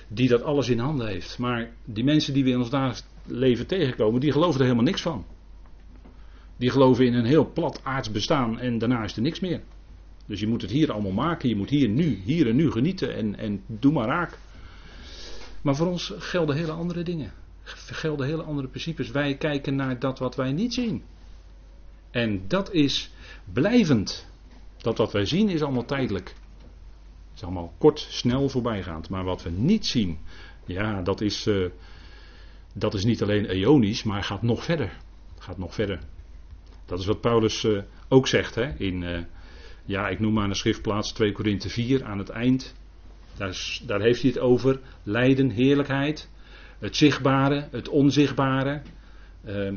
die dat alles in handen heeft. Maar die mensen die we in ons dagelijks leven tegenkomen, die geloven er helemaal niks van. Die geloven in een heel plat aards bestaan en daarna is er niks meer. Dus je moet het hier allemaal maken, je moet hier nu, hier en nu genieten en, en doe maar raak. Maar voor ons gelden hele andere dingen. Gelden hele andere principes. Wij kijken naar dat wat wij niet zien. En dat is blijvend. Dat wat wij zien is allemaal tijdelijk. Het is allemaal kort, snel voorbijgaand. Maar wat we niet zien, ja, dat is, uh, dat is niet alleen eonisch, maar gaat nog verder. Gaat nog verder. Dat is wat Paulus uh, ook zegt hè, in, uh, ja, ik noem maar een schriftplaats 2 Korinthe 4 aan het eind. Daar, daar heeft hij het over lijden, heerlijkheid, het zichtbare, het onzichtbare. Uh,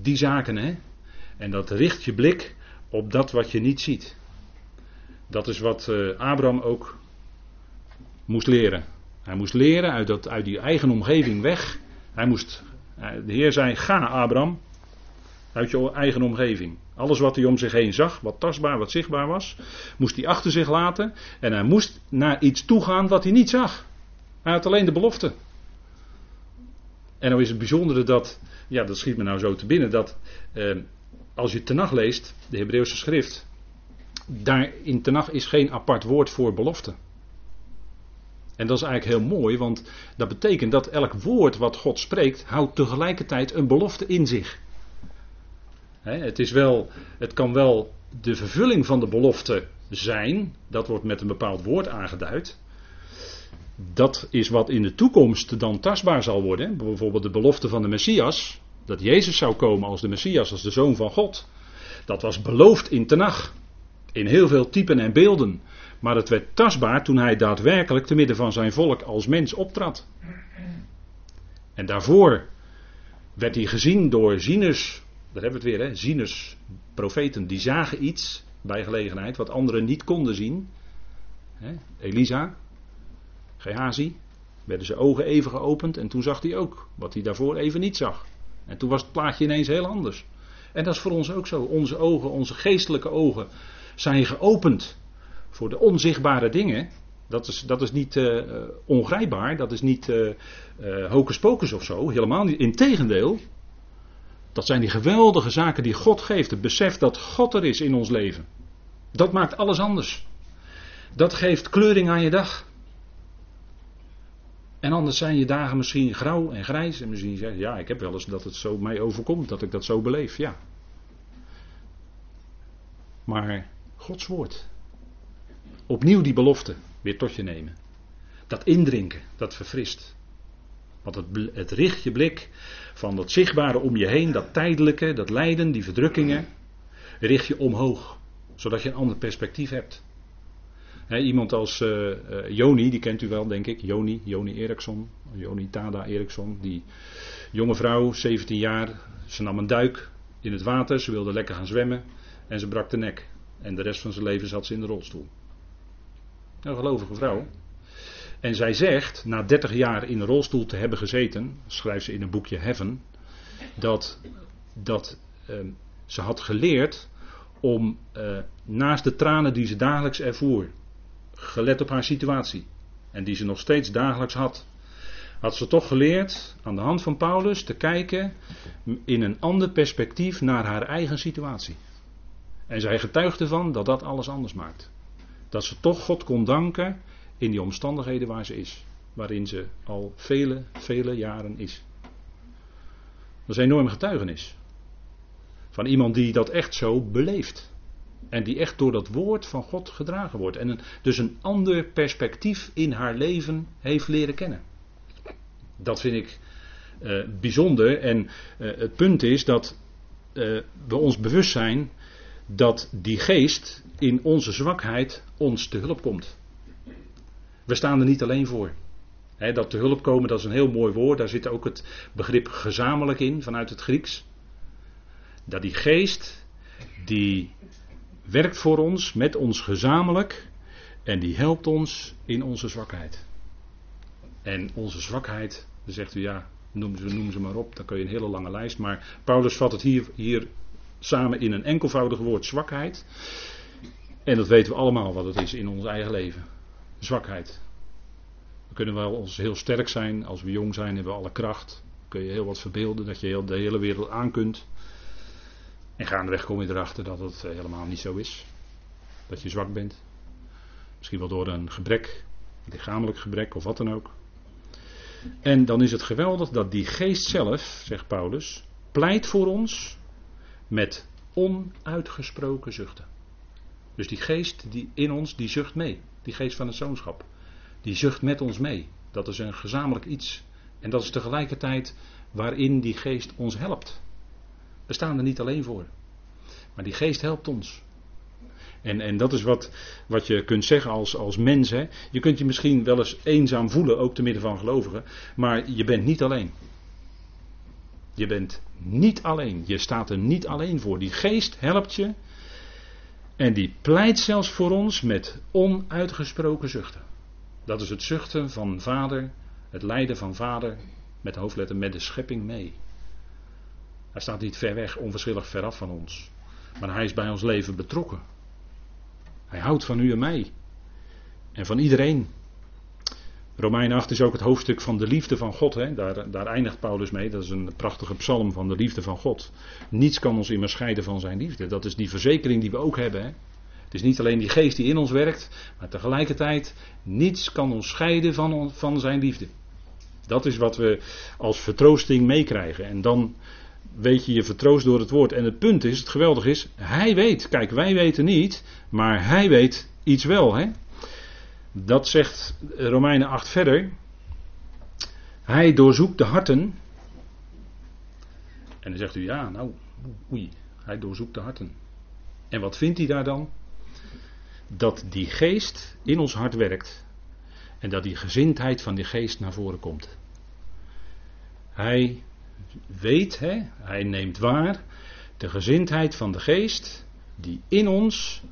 die zaken, hè. En dat richt je blik op dat wat je niet ziet. Dat is wat uh, Abraham ook moest leren. Hij moest leren uit, uit die eigen omgeving weg. Hij moest, de Heer zei: Ga, Abraham, uit je eigen omgeving. Alles wat hij om zich heen zag, wat tastbaar, wat zichtbaar was, moest hij achter zich laten. En hij moest naar iets toegaan wat hij niet zag. Hij had alleen de belofte. En dan is het bijzondere dat, ja, dat schiet me nou zo te binnen, dat eh, als je Tenach leest, de Hebreeuwse schrift, daar in Tenach is geen apart woord voor belofte. En dat is eigenlijk heel mooi, want dat betekent dat elk woord wat God spreekt, houdt tegelijkertijd een belofte in zich het, is wel, het kan wel de vervulling van de belofte zijn. Dat wordt met een bepaald woord aangeduid. Dat is wat in de toekomst dan tastbaar zal worden. Bijvoorbeeld de belofte van de Messias. Dat Jezus zou komen als de Messias, als de Zoon van God. Dat was beloofd in Tenach. In heel veel typen en beelden. Maar het werd tastbaar toen hij daadwerkelijk te midden van zijn volk als mens optrad. En daarvoor werd hij gezien door zieners daar hebben we het weer, hè? zieners, profeten, die zagen iets bij gelegenheid wat anderen niet konden zien. Hè? Elisa, Gehazi, werden zijn ogen even geopend en toen zag hij ook wat hij daarvoor even niet zag. En toen was het plaatje ineens heel anders. En dat is voor ons ook zo. Onze ogen, onze geestelijke ogen zijn geopend voor de onzichtbare dingen. Dat is, dat is niet uh, ongrijpbaar, dat is niet uh, hocus pocus of zo, helemaal niet. Integendeel, dat zijn die geweldige zaken die God geeft. Het besef dat God er is in ons leven. Dat maakt alles anders. Dat geeft kleuring aan je dag. En anders zijn je dagen misschien grauw en grijs. En misschien zeg je, ja, ik heb wel eens dat het zo mij overkomt, dat ik dat zo beleef. Ja. Maar Gods woord. Opnieuw die belofte weer tot je nemen. Dat indrinken, dat verfrist. Want het, het richt je blik van dat zichtbare om je heen, dat tijdelijke, dat lijden, die verdrukkingen, richt je omhoog, zodat je een ander perspectief hebt. iemand als uh, uh, Joni, die kent u wel, denk ik. Joni, Joni Eriksson, Joni Tada Eriksson. Die jonge vrouw, 17 jaar, ze nam een duik in het water, ze wilde lekker gaan zwemmen en ze brak de nek. En de rest van zijn leven zat ze in de rolstoel. Een gelovige vrouw. En zij zegt, na 30 jaar in een rolstoel te hebben gezeten, schrijft ze in een boekje Heaven, dat, dat uh, ze had geleerd om uh, naast de tranen die ze dagelijks ervoer, gelet op haar situatie, en die ze nog steeds dagelijks had, had ze toch geleerd aan de hand van Paulus te kijken in een ander perspectief naar haar eigen situatie. En zij getuigt ervan dat dat alles anders maakt. Dat ze toch God kon danken in die omstandigheden waar ze is. Waarin ze al vele, vele jaren is. Dat is een enorm getuigenis. Van iemand die dat echt zo beleeft. En die echt door dat woord van God gedragen wordt. En dus een ander perspectief in haar leven heeft leren kennen. Dat vind ik uh, bijzonder. En uh, het punt is dat uh, we ons bewust zijn dat die geest in onze zwakheid ons te hulp komt. We staan er niet alleen voor. Dat te hulp komen, dat is een heel mooi woord. Daar zit ook het begrip gezamenlijk in vanuit het Grieks. Dat die geest, die werkt voor ons, met ons gezamenlijk. En die helpt ons in onze zwakheid. En onze zwakheid, dan zegt u ja, noem ze, noem ze maar op, dan kun je een hele lange lijst. Maar Paulus vat het hier, hier samen in een enkelvoudig woord zwakheid. En dat weten we allemaal wat het is in ons eigen leven. Zwakheid. We kunnen wel ons heel sterk zijn. Als we jong zijn hebben we alle kracht. Kun je heel wat verbeelden dat je heel de hele wereld aan kunt. En gaandeweg kom je erachter dat het eh, helemaal niet zo is. Dat je zwak bent. Misschien wel door een gebrek, lichamelijk gebrek of wat dan ook. En dan is het geweldig dat die geest zelf, zegt Paulus, pleit voor ons met onuitgesproken zuchten. Dus die geest die in ons, die zucht mee. Die geest van het zoonschap. Die zucht met ons mee. Dat is een gezamenlijk iets. En dat is tegelijkertijd waarin die geest ons helpt. We staan er niet alleen voor. Maar die geest helpt ons. En, en dat is wat, wat je kunt zeggen als, als mens. Hè. Je kunt je misschien wel eens eenzaam voelen, ook te midden van gelovigen. Maar je bent niet alleen. Je bent niet alleen. Je staat er niet alleen voor. Die geest helpt je. En die pleit zelfs voor ons met onuitgesproken zuchten. Dat is het zuchten van vader, het lijden van vader, met hoofdletter met de schepping mee. Hij staat niet ver weg, onverschillig veraf van ons. Maar hij is bij ons leven betrokken. Hij houdt van u en mij. En van iedereen. Romein 8 is ook het hoofdstuk van de liefde van God. Hè? Daar, daar eindigt Paulus mee. Dat is een prachtige psalm van de liefde van God. Niets kan ons immer scheiden van zijn liefde. Dat is die verzekering die we ook hebben. Hè? Het is niet alleen die geest die in ons werkt, maar tegelijkertijd niets kan ons scheiden van, van zijn liefde. Dat is wat we als vertroosting meekrijgen. En dan weet je je vertroost door het woord. En het punt is, het geweldige is, hij weet. Kijk, wij weten niet, maar hij weet iets wel. Hè? Dat zegt Romeinen 8 verder. Hij doorzoekt de harten. En dan zegt u, ja, nou, oei, hij doorzoekt de harten. En wat vindt hij daar dan? Dat die geest in ons hart werkt. En dat die gezindheid van die geest naar voren komt. Hij weet, hè, hij neemt waar, de gezindheid van de geest die in ons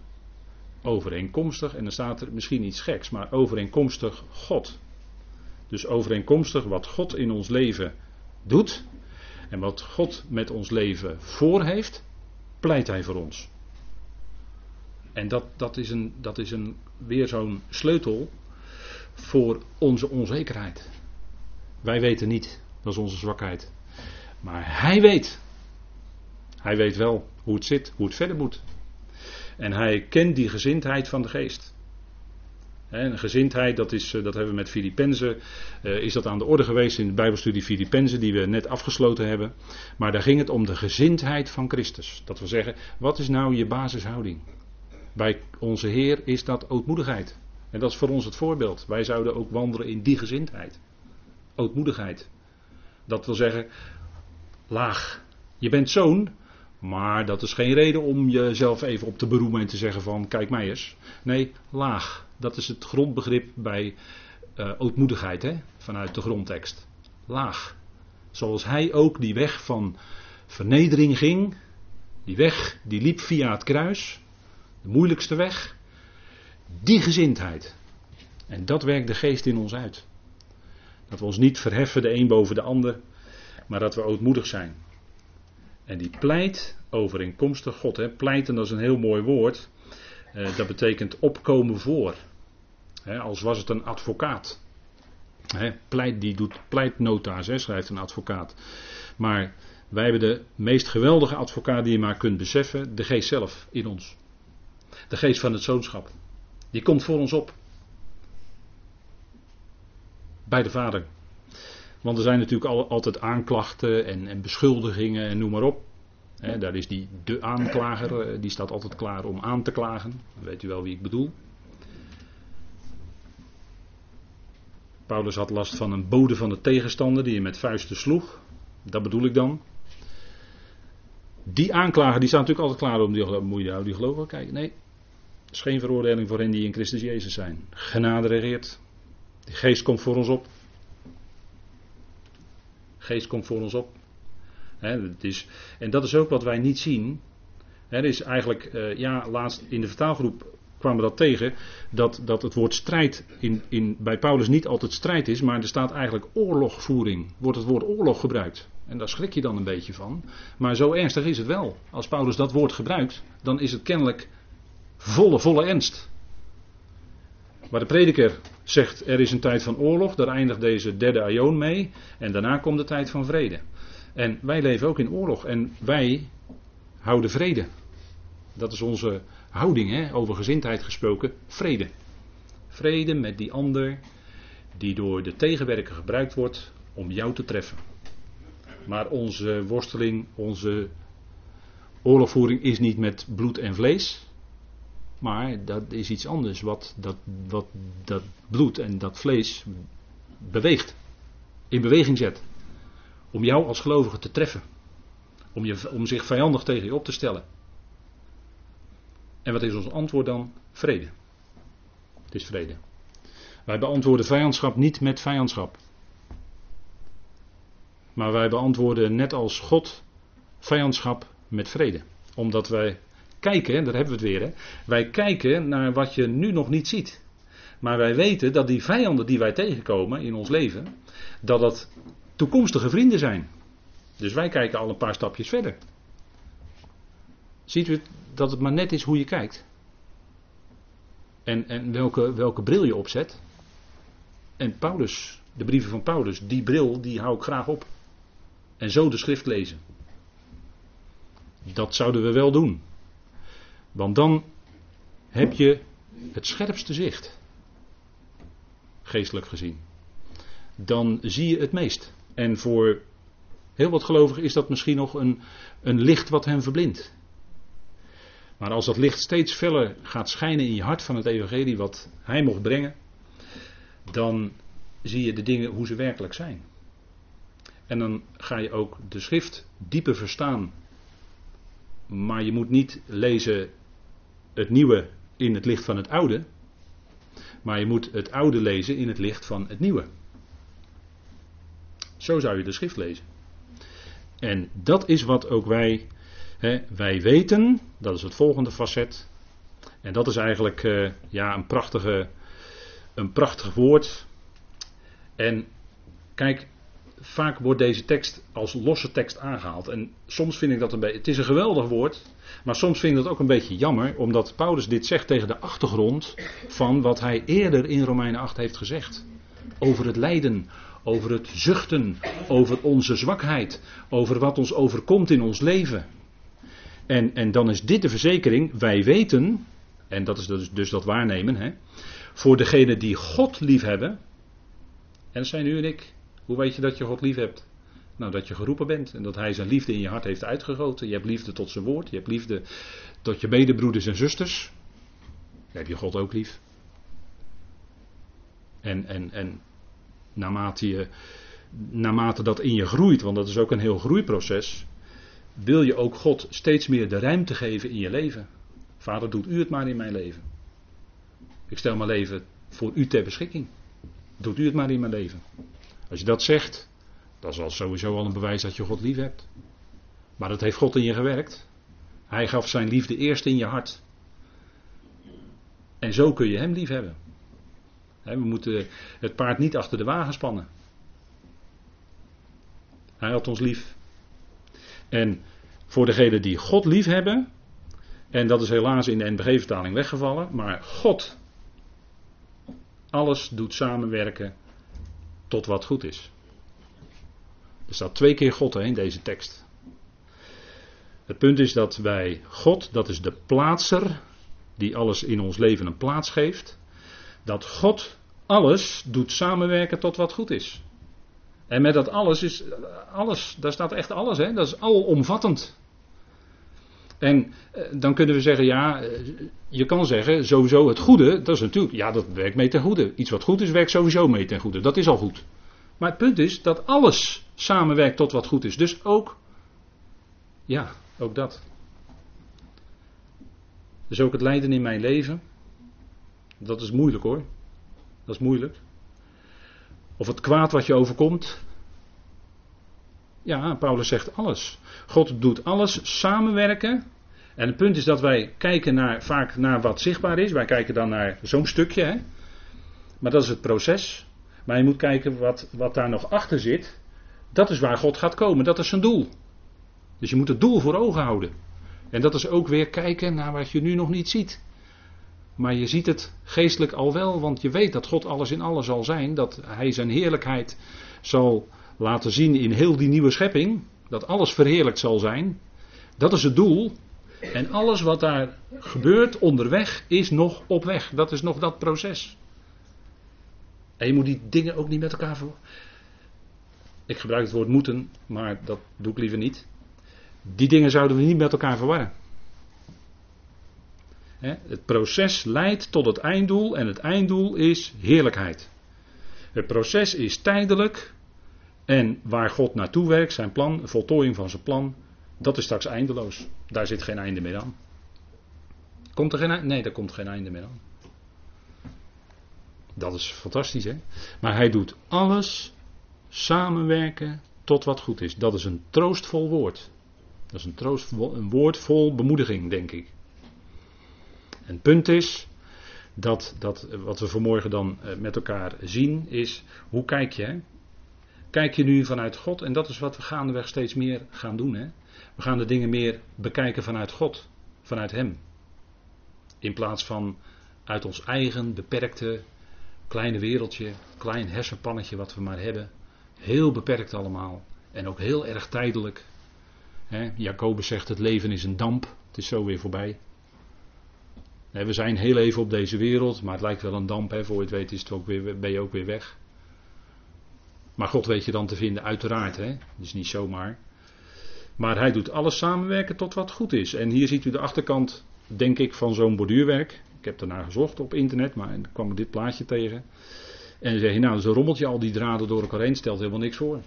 overeenkomstig, en dan staat er misschien iets geks, maar overeenkomstig God. Dus overeenkomstig wat God in ons leven doet en wat God met ons leven voor heeft, pleit hij voor ons. En dat, dat is, een, dat is een, weer zo'n sleutel voor onze onzekerheid. Wij weten niet, dat is onze zwakheid. Maar hij weet. Hij weet wel hoe het zit, hoe het verder moet. En hij kent die gezindheid van de geest. En gezindheid, dat, is, eh, dat hebben we met Filippenzen, uh, is dat aan de orde geweest in de Bijbelstudie Filippenzen, die we net afgesloten hebben. Maar daar ging het om de gezindheid van Christus. Dat wil zeggen, wat is nou je basishouding? Bij onze Heer is dat ootmoedigheid. En dat is voor ons het voorbeeld. Wij zouden ook wandelen in die gezindheid. Ootmoedigheid. Dat wil zeggen, laag. Je bent zoon, maar dat is geen reden om jezelf even op te beroemen en te zeggen van kijk mij eens. Nee, laag. Dat is het grondbegrip bij uh, ootmoedigheid hè? vanuit de grondtekst. Laag. Zoals hij ook die weg van vernedering ging. Die weg die liep via het kruis. De moeilijkste weg. Die gezindheid. En dat werkt de geest in ons uit. Dat we ons niet verheffen de een boven de ander maar dat we ootmoedig zijn. En die pleit overeenkomstig God. Hè. Pleiten, dat is een heel mooi woord. Uh, dat betekent opkomen voor. Hè, als was het een advocaat. Hè, pleit, die doet pleitnota's, hè, schrijft een advocaat. Maar Wij hebben de meest geweldige advocaat die je maar kunt beseffen, de geest zelf in ons. De geest van het zoonschap. Die komt voor ons op. Bij de Vader. Want er zijn natuurlijk altijd aanklachten en, en beschuldigingen en noem maar op. daar is die de aanklager, eh, die staat altijd klaar om aan te klagen. Dan weet u wel wie ik bedoel. Paulus had last van een bode van de tegenstander die je met vuisten sloeg. Dat bedoel ik dan. Die aanklager die staat natuurlijk altijd klaar om die, moet je die geloven kijken. Nee, is geen veroordeling voor hen die in Christus Jezus zijn. Genade regeert. Die geest komt voor ons op. Geest komt voor ons op. het is, en dat is ook wat wij niet zien. er is eigenlijk, uh, ja, laatst in de vertaalgroep kwamen we dat tegen. Dat, dat het woord strijd in, in, bij Paulus niet altijd strijd is, maar er staat eigenlijk oorlogvoering. Wordt het woord oorlog gebruikt. En daar schrik je dan een beetje van. Maar zo ernstig is het wel. Als Paulus dat woord gebruikt, dan is het kennelijk volle, volle ernst. Maar de prediker zegt er is een tijd van oorlog, daar eindigt deze derde aion mee. En daarna komt de tijd van vrede. En wij leven ook in oorlog en wij houden vrede. Dat is onze houding, hè? over gezindheid gesproken, vrede. Vrede met die ander die door de tegenwerker gebruikt wordt om jou te treffen. Maar onze worsteling, onze oorlogvoering is niet met bloed en vlees. Maar dat is iets anders wat dat, wat dat bloed en dat vlees beweegt. In beweging zet. Om jou als gelovige te treffen. Om, je, om zich vijandig tegen je op te stellen. En wat is ons antwoord dan? Vrede. Het is vrede. Wij beantwoorden vijandschap niet met vijandschap. Maar wij beantwoorden net als God vijandschap met vrede. Omdat wij kijken, daar hebben we het weer, wij kijken naar wat je nu nog niet ziet. Maar wij weten dat die vijanden die wij tegenkomen in ons leven, dat dat toekomstige vrienden zijn. Dus wij kijken al een paar stapjes verder. Ziet u dat het maar net is hoe je kijkt? En, en welke, welke bril je opzet? En Paulus, de brieven van Paulus, die bril die hou ik graag op. En zo de schrift lezen. Dat zouden we wel doen. Want dan heb je het scherpste zicht. Geestelijk gezien. Dan zie je het meest. En voor heel wat gelovigen is dat misschien nog een, een licht wat hen verblindt. Maar als dat licht steeds feller gaat schijnen in je hart van het evangelie wat hij mocht brengen, dan zie je de dingen hoe ze werkelijk zijn. En dan ga je ook de schrift dieper verstaan. Maar je moet niet lezen het nieuwe in het licht van het oude. Maar je moet het oude lezen in het licht van het nieuwe. Zo zou je de schrift lezen. En dat is wat ook wij, hè, wij weten, dat is het volgende facet. En dat is eigenlijk uh, ja, een, prachtige, een prachtig woord. En kijk, vaak wordt deze tekst als losse tekst aangehaald. En soms vind ik dat een beetje. Het is een geweldig woord. Maar soms vind ik dat ook een beetje jammer. Omdat Paulus dit zegt tegen de achtergrond van wat hij eerder in Romeinen 8 heeft gezegd. Over het lijden. Over het zuchten. Over onze zwakheid. Over wat ons overkomt in ons leven. En, en dan is dit de verzekering. Wij weten. En dat is dus, dus dat waarnemen. Hè, voor degenen die God liefhebben. En dat zijn u en ik. Hoe weet je dat je God lief hebt? Nou, dat je geroepen bent en dat Hij zijn liefde in je hart heeft uitgegoten. Je hebt liefde tot zijn woord, je hebt liefde tot je medebroeders en zusters. Dan heb je God ook lief. En, en, en naarmate, je, naarmate dat in je groeit, want dat is ook een heel groeiproces, wil je ook God steeds meer de ruimte geven in je leven. Vader, doet u het maar in mijn leven. Ik stel mijn leven voor u ter beschikking. Doet u het maar in mijn leven. Als je dat zegt, dat is al sowieso al een bewijs dat je God lief hebt. Maar dat heeft God in je gewerkt. Hij gaf zijn liefde eerst in je hart. En zo kun je hem lief hebben. We moeten het paard niet achter de wagen spannen. Hij had ons lief. En voor degenen die God lief hebben, en dat is helaas in de NBG-vertaling weggevallen, maar God, alles doet samenwerken tot wat goed is. Er staat twee keer God in deze tekst. Het punt is dat wij God, dat is de plaatser, die alles in ons leven een plaats geeft, dat God alles doet samenwerken tot wat goed is. En met dat alles is alles, daar staat echt alles, hè? dat is alomvattend. En eh, dan kunnen we zeggen, ja, eh, je kan zeggen, sowieso het goede, dat is natuurlijk, ja, dat werkt mee ten goede. Iets wat goed is, werkt sowieso mee ten goede. Dat is al goed. Maar het punt is dat alles samenwerkt tot wat goed is. Dus ook, ja, ook dat. Dus ook het lijden in mijn leven, dat is moeilijk hoor. Dat is moeilijk. Of het kwaad wat je overkomt. Ja, Paulus zegt alles. God doet alles samenwerken. En het punt is dat wij kijken naar, vaak naar wat zichtbaar is. Wij kijken dan naar zo'n stukje. Hè? Maar dat is het proces. Maar je moet kijken wat, wat daar nog achter zit. Dat is waar God gaat komen. Dat is zijn doel. Dus je moet het doel voor ogen houden. En dat is ook weer kijken naar wat je nu nog niet ziet. Maar je ziet het geestelijk al wel, want je weet dat God alles in alles zal zijn. Dat Hij zijn heerlijkheid zal laten zien in heel die nieuwe schepping. Dat alles verheerlijkt zal zijn. Dat is het doel. En alles wat daar gebeurt onderweg is nog op weg. Dat is nog dat proces. En je moet die dingen ook niet met elkaar voor. Ik gebruik het woord moeten, maar dat doe ik liever niet. Die dingen zouden we niet met elkaar verwarren. Het proces leidt tot het einddoel en het einddoel is heerlijkheid. Het proces is tijdelijk en waar God naartoe werkt, zijn plan, voltooiing van zijn plan, dat is straks eindeloos. Daar zit geen einde meer aan. Komt er geen einde? Nee, daar komt geen einde meer aan. Dat is fantastisch, hè? Maar hij doet alles samenwerken tot wat goed is. Dat is een troostvol woord. Dat is een, troostvol, een woord vol bemoediging, denk ik. En het punt is dat, dat wat we vanmorgen dan eh, met elkaar zien is, hoe kijk je? Hè? Kijk je nu vanuit God? En dat is wat we gaandeweg steeds meer gaan doen. Hè? We gaan de dingen meer bekijken vanuit God, vanuit Hem. In plaats van uit ons eigen beperkte kleine wereldje, klein hersenpannetje wat we maar hebben. Heel beperkt allemaal. En ook heel erg tijdelijk. Jacobus zegt het leven is een damp. Het is zo weer voorbij. we zijn heel even op deze wereld, maar het lijkt wel een damp. Hè. Voor je het weet is het ook weer, ben je ook weer weg. Maar God weet je dan te vinden, uiteraard. Hè. Dus niet zomaar. Maar hij doet alles samenwerken tot wat goed is. En hier ziet u de achterkant, denk ik, van zo'n borduurwerk. Ik heb daarna gezocht op internet, maar dan kwam ik dit plaatje tegen. En dan zeg je, nou, zo'n rommeltje, al die draden door elkaar heen, stelt helemaal niks voor.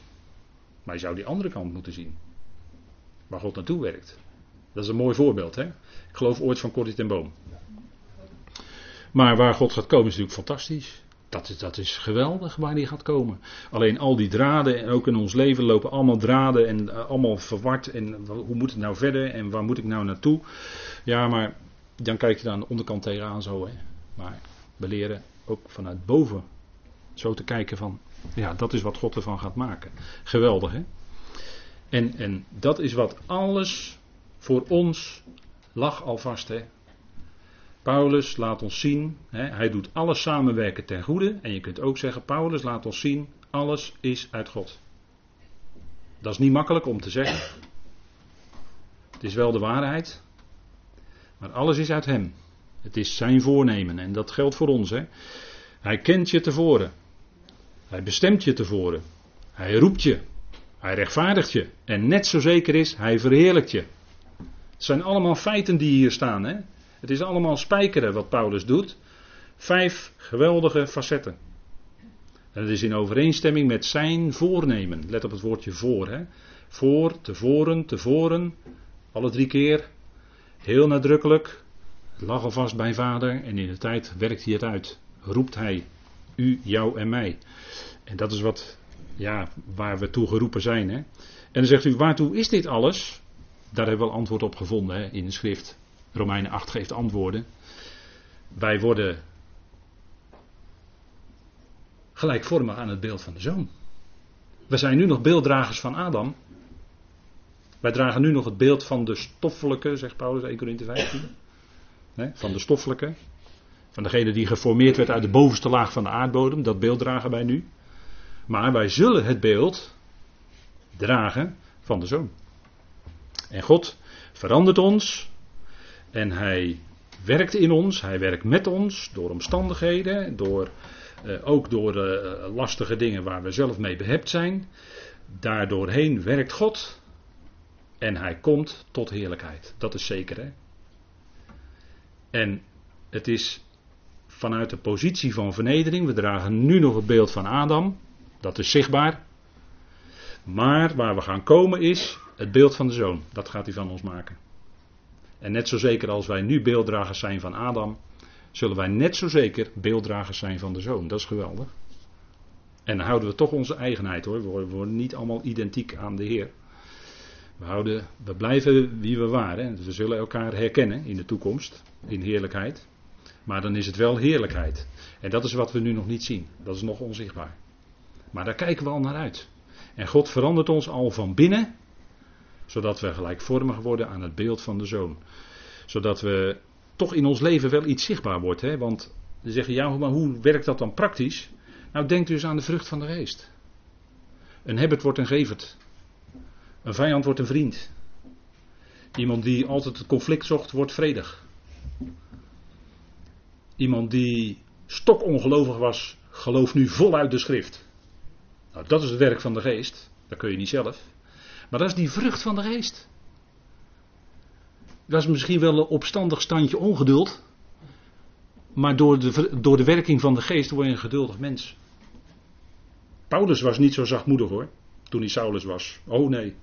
Maar je zou die andere kant moeten zien. Waar God naartoe werkt. Dat is een mooi voorbeeld, hè? Ik geloof ooit van Corrie ten Boom. Maar waar God gaat komen is natuurlijk fantastisch. Dat is, dat is geweldig waar hij gaat komen. Alleen al die draden, en ook in ons leven lopen allemaal draden en uh, allemaal verward. En hoe moet het nou verder en waar moet ik nou naartoe? Ja, maar dan kijk je daar de onderkant tegenaan zo. Hè. Maar we leren ook vanuit boven zo te kijken van, ja, dat is wat God ervan gaat maken. Geweldig, hè? En, en dat is wat alles voor ons lag alvast, hè? Paulus laat ons zien, hè, hij doet alles samenwerken ten goede. En je kunt ook zeggen, Paulus laat ons zien, alles is uit God. Dat is niet makkelijk om te zeggen. Het is wel de waarheid. Maar alles is uit Hem. Het is zijn voornemen en dat geldt voor ons. Hè. Hij kent je tevoren. Hij bestemt je tevoren. Hij roept je. Hij rechtvaardigt je. En net zo zeker is, hij verheerlijkt je. Het zijn allemaal feiten die hier staan. Hè? Het is allemaal spijkeren wat Paulus doet. Vijf geweldige facetten. En het is in overeenstemming met zijn voornemen. Let op het woordje voor. Hè? Voor, tevoren, tevoren. Alle drie keer. Heel nadrukkelijk. Het lag alvast bij vader en in de tijd werkt hij het uit. Roept hij u, jou en mij. En dat is wat, ja, waar we toe geroepen zijn. Hè? En dan zegt u, waartoe is dit alles? Daar hebben we wel antwoord op gevonden hè, in de schrift. Romeinen 8 geeft antwoorden. Wij worden gelijkvormig aan het beeld van de zoon. We zijn nu nog beelddragers van Adam. Wij dragen nu nog het beeld van de stoffelijke, zegt Paulus 1 Corinthië 15. Nee, van de stoffelijke. Van degene die geformeerd werd uit de bovenste laag van de aardbodem. Dat beeld dragen wij nu. Maar wij zullen het beeld dragen van de zoon. En God verandert ons. En hij werkt in ons, hij werkt met ons door omstandigheden, door, eh, ook door eh, lastige dingen waar we zelf mee behept zijn. Daardoorheen werkt God en hij komt tot heerlijkheid. Dat is zeker hè. En het is vanuit de positie van vernedering. We dragen nu nog het beeld van Adam. Dat is zichtbaar. Maar waar we gaan komen is het beeld van de zoon. Dat gaat hij van ons maken. En net zo zeker als wij nu beelddragers zijn van Adam, zullen wij net zo zeker beelddragers zijn van de zoon. Dat is geweldig. En dan houden we toch onze eigenheid hoor. We worden niet allemaal identiek aan de Heer. We, houden, we blijven wie we waren. We zullen elkaar herkennen in de toekomst, in heerlijkheid. Maar dan is het wel heerlijkheid. En dat is wat we nu nog niet zien. Dat is nog onzichtbaar. Maar daar kijken we al naar uit. En God verandert ons al van binnen, zodat we gelijkvormig worden aan het beeld van de Zoon. Zodat we toch in ons leven wel iets zichtbaar wordt. Hè? Want ze zeggen, ja, maar hoe werkt dat dan praktisch? Nou, denk dus aan de vrucht van de geest. Een hebbert wordt een gevert. Een vijand wordt een vriend. Iemand die altijd het conflict zocht, wordt vredig. Iemand die stokongelovig was, gelooft nu voluit de schrift. Nou, dat is het werk van de geest. Dat kun je niet zelf. Maar dat is die vrucht van de geest. Dat is misschien wel een opstandig standje ongeduld. Maar door de, door de werking van de geest word je een geduldig mens. Paulus was niet zo zachtmoedig hoor. Toen hij Saulus was. Oh nee.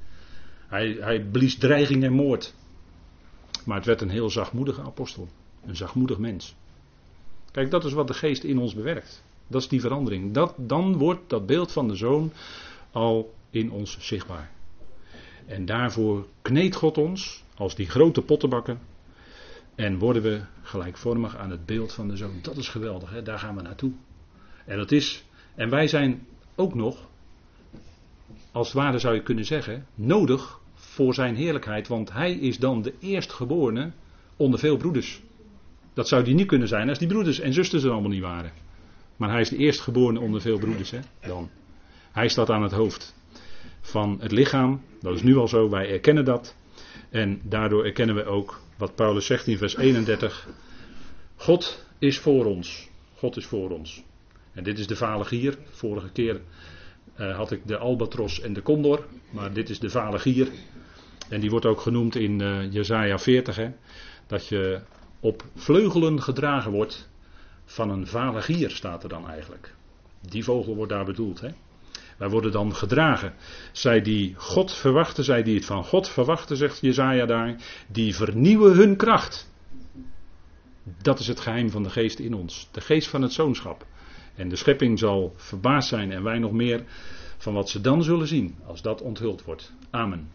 Hij, hij blies dreiging en moord. Maar het werd een heel zachtmoedige apostel. Een zachtmoedig mens. Kijk, dat is wat de geest in ons bewerkt. Dat is die verandering. Dat, dan wordt dat beeld van de zoon al in ons zichtbaar. En daarvoor kneedt God ons als die grote pottenbakken. En worden we gelijkvormig aan het beeld van de zoon. Dat is geweldig, hè? daar gaan we naartoe. En dat is, en wij zijn ook nog, als het ware zou je kunnen zeggen, nodig voor zijn heerlijkheid. Want hij is dan de eerstgeborene onder veel broeders. Dat zou die niet kunnen zijn als die broeders en zusters er allemaal niet waren. Maar hij is de eerstgeborene onder veel broeders. Hè? Dan. Hij staat aan het hoofd van het lichaam. Dat is nu al zo, wij erkennen dat. En daardoor erkennen we ook wat Paulus zegt in vers 31. God is voor ons. God is voor ons. En dit is de vale Vorige keer uh, had ik de albatros en de condor. Maar dit is de vale En die wordt ook genoemd in uh, Jezaja 40. Hè, dat je op vleugelen gedragen wordt van een vale gier, staat er dan eigenlijk. Die vogel wordt daar bedoeld. Hè? Wij worden dan gedragen. Zij die God verwachten, zij die het van God verwachten, zegt Jezaja daar, die vernieuwen hun kracht. Dat is het geheim van de geest in ons. De geest van het zoonschap. En de schepping zal verbaasd zijn en wij nog meer van wat ze dan zullen zien als dat onthuld wordt. Amen.